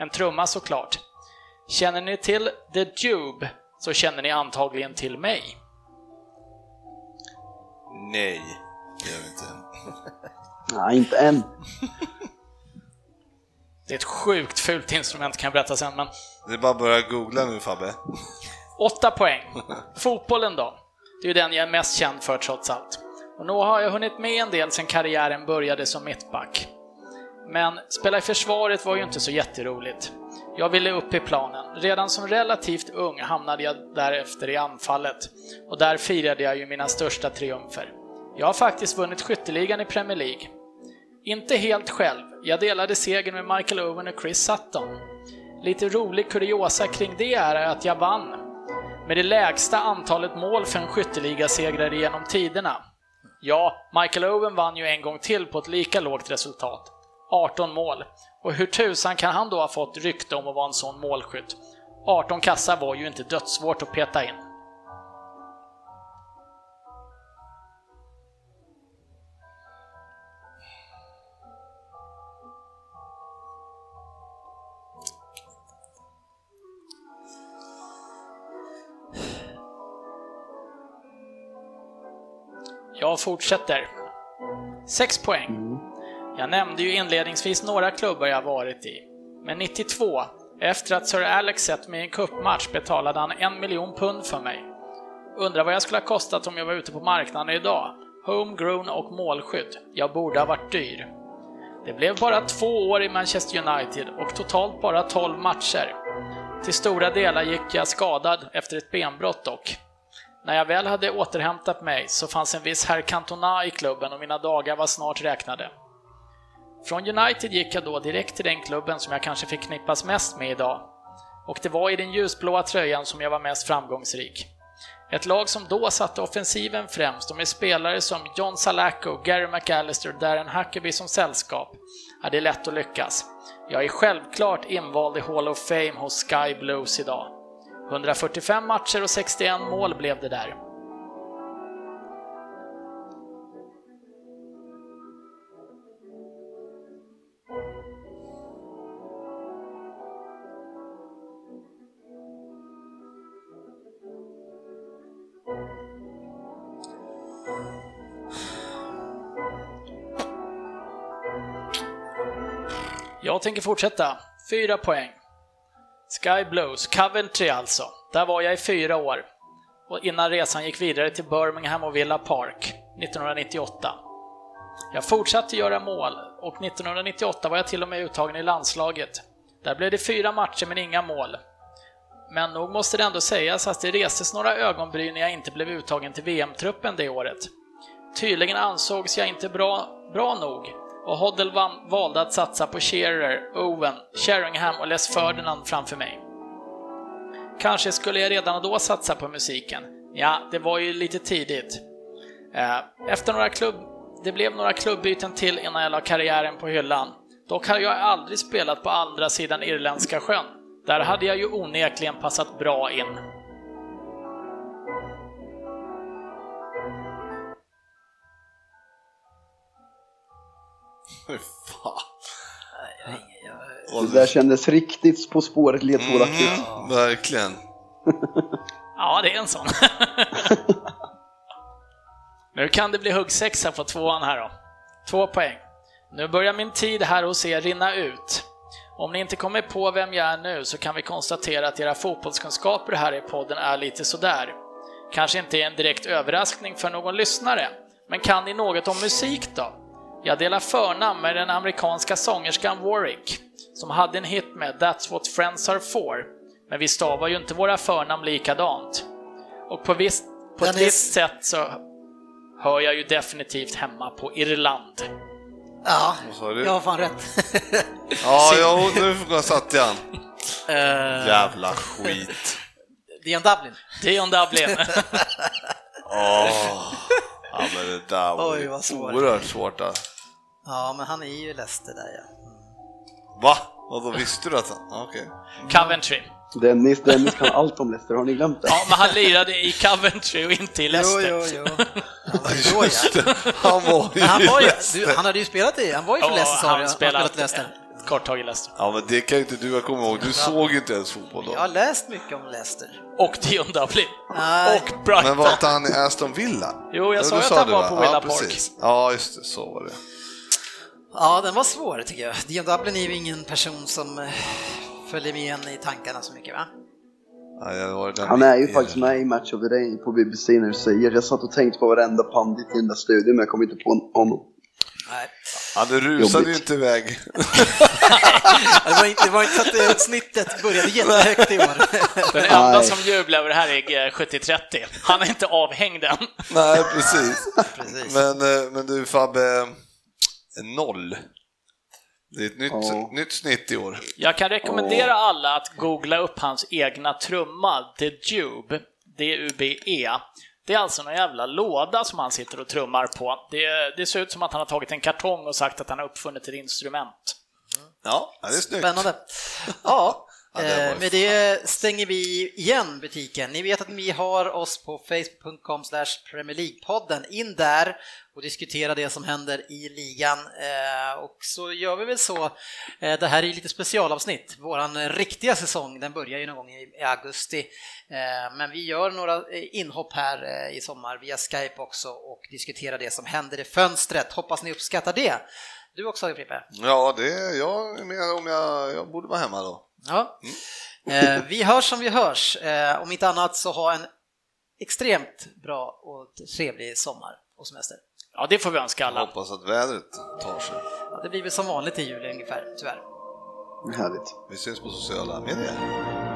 Speaker 3: En trumma såklart. Känner ni till The Tube så känner ni antagligen till mig.
Speaker 2: Nej, det gör vi inte. [LAUGHS]
Speaker 6: Nej, inte än. [LAUGHS]
Speaker 3: Det är ett sjukt fult instrument kan jag berätta sen, men
Speaker 2: Det är bara att börja googla nu Fabbe. [LAUGHS]
Speaker 3: åtta poäng. Fotbollen då? Det är ju den jag är mest känd för trots allt. Och nu har jag hunnit med en del sedan karriären började som mittback. Men spela i försvaret var ju inte så jätteroligt. Jag ville upp i planen. Redan som relativt ung hamnade jag därefter i anfallet och där firade jag ju mina största triumfer. Jag har faktiskt vunnit skytteligan i Premier League. Inte helt själv. Jag delade segern med Michael Owen och Chris Sutton. Lite rolig kuriosa kring det är att jag vann med det lägsta antalet mål för en skytteligasegrare genom tiderna. Ja, Michael Owen vann ju en gång till på ett lika lågt resultat. 18 mål. Och hur tusan kan han då ha fått rykte om att vara en sån målskytt? 18 kassar var ju inte dödssvårt att peta in. Jag fortsätter. 6 poäng. Mm. Jag nämnde ju inledningsvis några klubbar jag varit i. Men 92, efter att Sir Alex sett mig i en cupmatch betalade han en miljon pund för mig. Undrar vad jag skulle ha kostat om jag var ute på marknaden idag. Homegrown och målskydd. Jag borde ha varit dyr. Det blev bara två år i Manchester United och totalt bara 12 matcher. Till stora delar gick jag skadad efter ett benbrott dock. När jag väl hade återhämtat mig så fanns en viss herr Cantona i klubben och mina dagar var snart räknade. Från United gick jag då direkt till den klubben som jag kanske förknippas mest med idag. Och det var i den ljusblåa tröjan som jag var mest framgångsrik. Ett lag som då satte offensiven främst och med spelare som John Salako, Gary McAllister och Darren Huckabee som sällskap är det lätt att lyckas. Jag är självklart invald i Hall of Fame hos Sky Blues idag. 145 matcher och 61 mål blev det där. Jag tänker fortsätta. Fyra poäng. Sky Blues, Coventry alltså. Där var jag i fyra år. Och innan resan gick vidare till Birmingham och Villa Park 1998. Jag fortsatte göra mål och 1998 var jag till och med uttagen i landslaget. Där blev det fyra matcher men inga mål. Men nog måste det ändå sägas att det restes några ögonbryn när jag inte blev uttagen till VM-truppen det året. Tydligen ansågs jag inte bra, bra nog och Hoddle van, valde att satsa på Shearer, Owen, Sheringham och Les Ferdinand framför mig. Kanske skulle jag redan då satsa på musiken. Ja, det var ju lite tidigt. Eh, efter några klubb... Det blev några klubbyten till innan jag la karriären på hyllan. Dock hade jag aldrig spelat på andra sidan Irländska sjön. Där hade jag ju onekligen passat bra in.
Speaker 2: Fy fan.
Speaker 6: Det där kändes riktigt På spåret ledtrådaktigt.
Speaker 2: Mm, verkligen.
Speaker 3: Ja, det är en sån. [LAUGHS] nu kan det bli huggsexa på tvåan här då. Två poäng. Nu börjar min tid här hos er rinna ut. Om ni inte kommer på vem jag är nu så kan vi konstatera att era fotbollskunskaper här i podden är lite sådär. Kanske inte är en direkt överraskning för någon lyssnare, men kan ni något om musik då? Jag delar förnamn med den amerikanska sångerskan Warwick, som hade en hit med That's what friends are for, men vi stavar ju inte våra förnamn likadant. Och på, visst, på ett visst sätt så hör jag ju definitivt hemma på Irland.
Speaker 7: Ja, jag har fan rätt. [LAUGHS]
Speaker 2: Ja, ja nu satt jag
Speaker 7: uh,
Speaker 2: Jävla skit.
Speaker 7: Dion Dublin.
Speaker 3: Dion Dublin. [LAUGHS]
Speaker 2: Åh. Ja, men det där var
Speaker 7: Oj,
Speaker 2: ju
Speaker 7: vad svårt.
Speaker 2: oerhört svårt. Alltså.
Speaker 7: Ja, men han är ju Leicester där ja.
Speaker 2: Va? Och då visste du att han... Okej.
Speaker 3: Coventry.
Speaker 6: Dennis, Dennis kan allt om Leicester, har ni glömt det?
Speaker 3: Ja, men han lirade i Coventry och inte i Leicester.
Speaker 7: Jo, jo, jo. [LAUGHS] Han var ju då,
Speaker 2: Just
Speaker 7: ja.
Speaker 2: det, han var ju
Speaker 7: han, var
Speaker 2: i
Speaker 7: ju, du, han hade ju spelat i, han var ju för Leicester sa
Speaker 3: han
Speaker 7: han
Speaker 3: spelade
Speaker 7: spelat i Leicester.
Speaker 3: ett kort tag i Leicester.
Speaker 2: Ja, men det kan ju inte du ha kommit ihåg. Du såg ju inte ens fotboll
Speaker 7: Jag
Speaker 2: då.
Speaker 7: har läst mycket om Leicester.
Speaker 3: Och Dion Dublin.
Speaker 7: Nej.
Speaker 3: Och Brighton.
Speaker 2: Men var inte han i Aston Villa?
Speaker 3: Jo, jag
Speaker 2: Ja,
Speaker 3: sa ju att han var
Speaker 2: va?
Speaker 3: på Villa
Speaker 2: ja,
Speaker 3: Park.
Speaker 2: precis. Ja, just det, så var det.
Speaker 7: Ja, den var svår tycker jag. Dion Dublin är ju ingen person som eh, följer med en i tankarna så mycket va?
Speaker 2: Ja,
Speaker 6: Han är ju faktiskt med i Match of the Day på BBC när du säger. Jag satt och tänkte på varenda pandit i den där studion men jag kom inte på honom.
Speaker 7: Nej.
Speaker 2: Ja, du rusade ju inte iväg.
Speaker 7: Det var inte, det var inte så att snittet började jättehögt i år.
Speaker 3: Den enda
Speaker 6: Nej.
Speaker 3: som jublar över det här är 70-30. Han är inte avhängd än.
Speaker 2: Nej, precis.
Speaker 7: Precis.
Speaker 2: Men, eh, men du Fabbe, noll. Det är ett nytt,
Speaker 6: Ja.
Speaker 2: nytt snitt i år.
Speaker 3: Jag kan rekommendera alla att googla upp hans egna trumma, The Dube, D-U-B-E. Det är alltså någon jävla låda som han sitter och trummar på. Det, det ser ut som att han har tagit en kartong och sagt att han har uppfunnit ett instrument.
Speaker 2: Ja, det är snyggt.
Speaker 1: Spännande. [LAUGHS] Ja,
Speaker 2: Ja, det
Speaker 1: eh, med det stänger vi igen butiken. Ni vet att vi har oss på facebook.com Premier League-podden. In där och diskutera det som händer i ligan. Eh, Och så gör vi väl så. eh, Det här är lite specialavsnitt. Våran riktiga säsong, den börjar ju någon gång i augusti. Eh, Men vi gör några eh, inhopp här eh, i sommar via Skype också och diskuterar det som händer i fönstret. Hoppas ni uppskattar det. Du också Frippe?
Speaker 2: Ja, det är jag är med om jag, jag borde vara hemma då.
Speaker 1: Ja. Eh, vi hörs som vi hörs. Eh, om inte annat så ha en extremt bra och trevlig sommar och semester.
Speaker 3: Ja, det får vi önska
Speaker 2: Jag
Speaker 3: alla.
Speaker 2: hoppas att vädret tar sig.
Speaker 1: Ja, det blir väl som vanligt i juli ungefär, tyvärr.
Speaker 6: Härligt.
Speaker 2: Vi syns på sociala medier.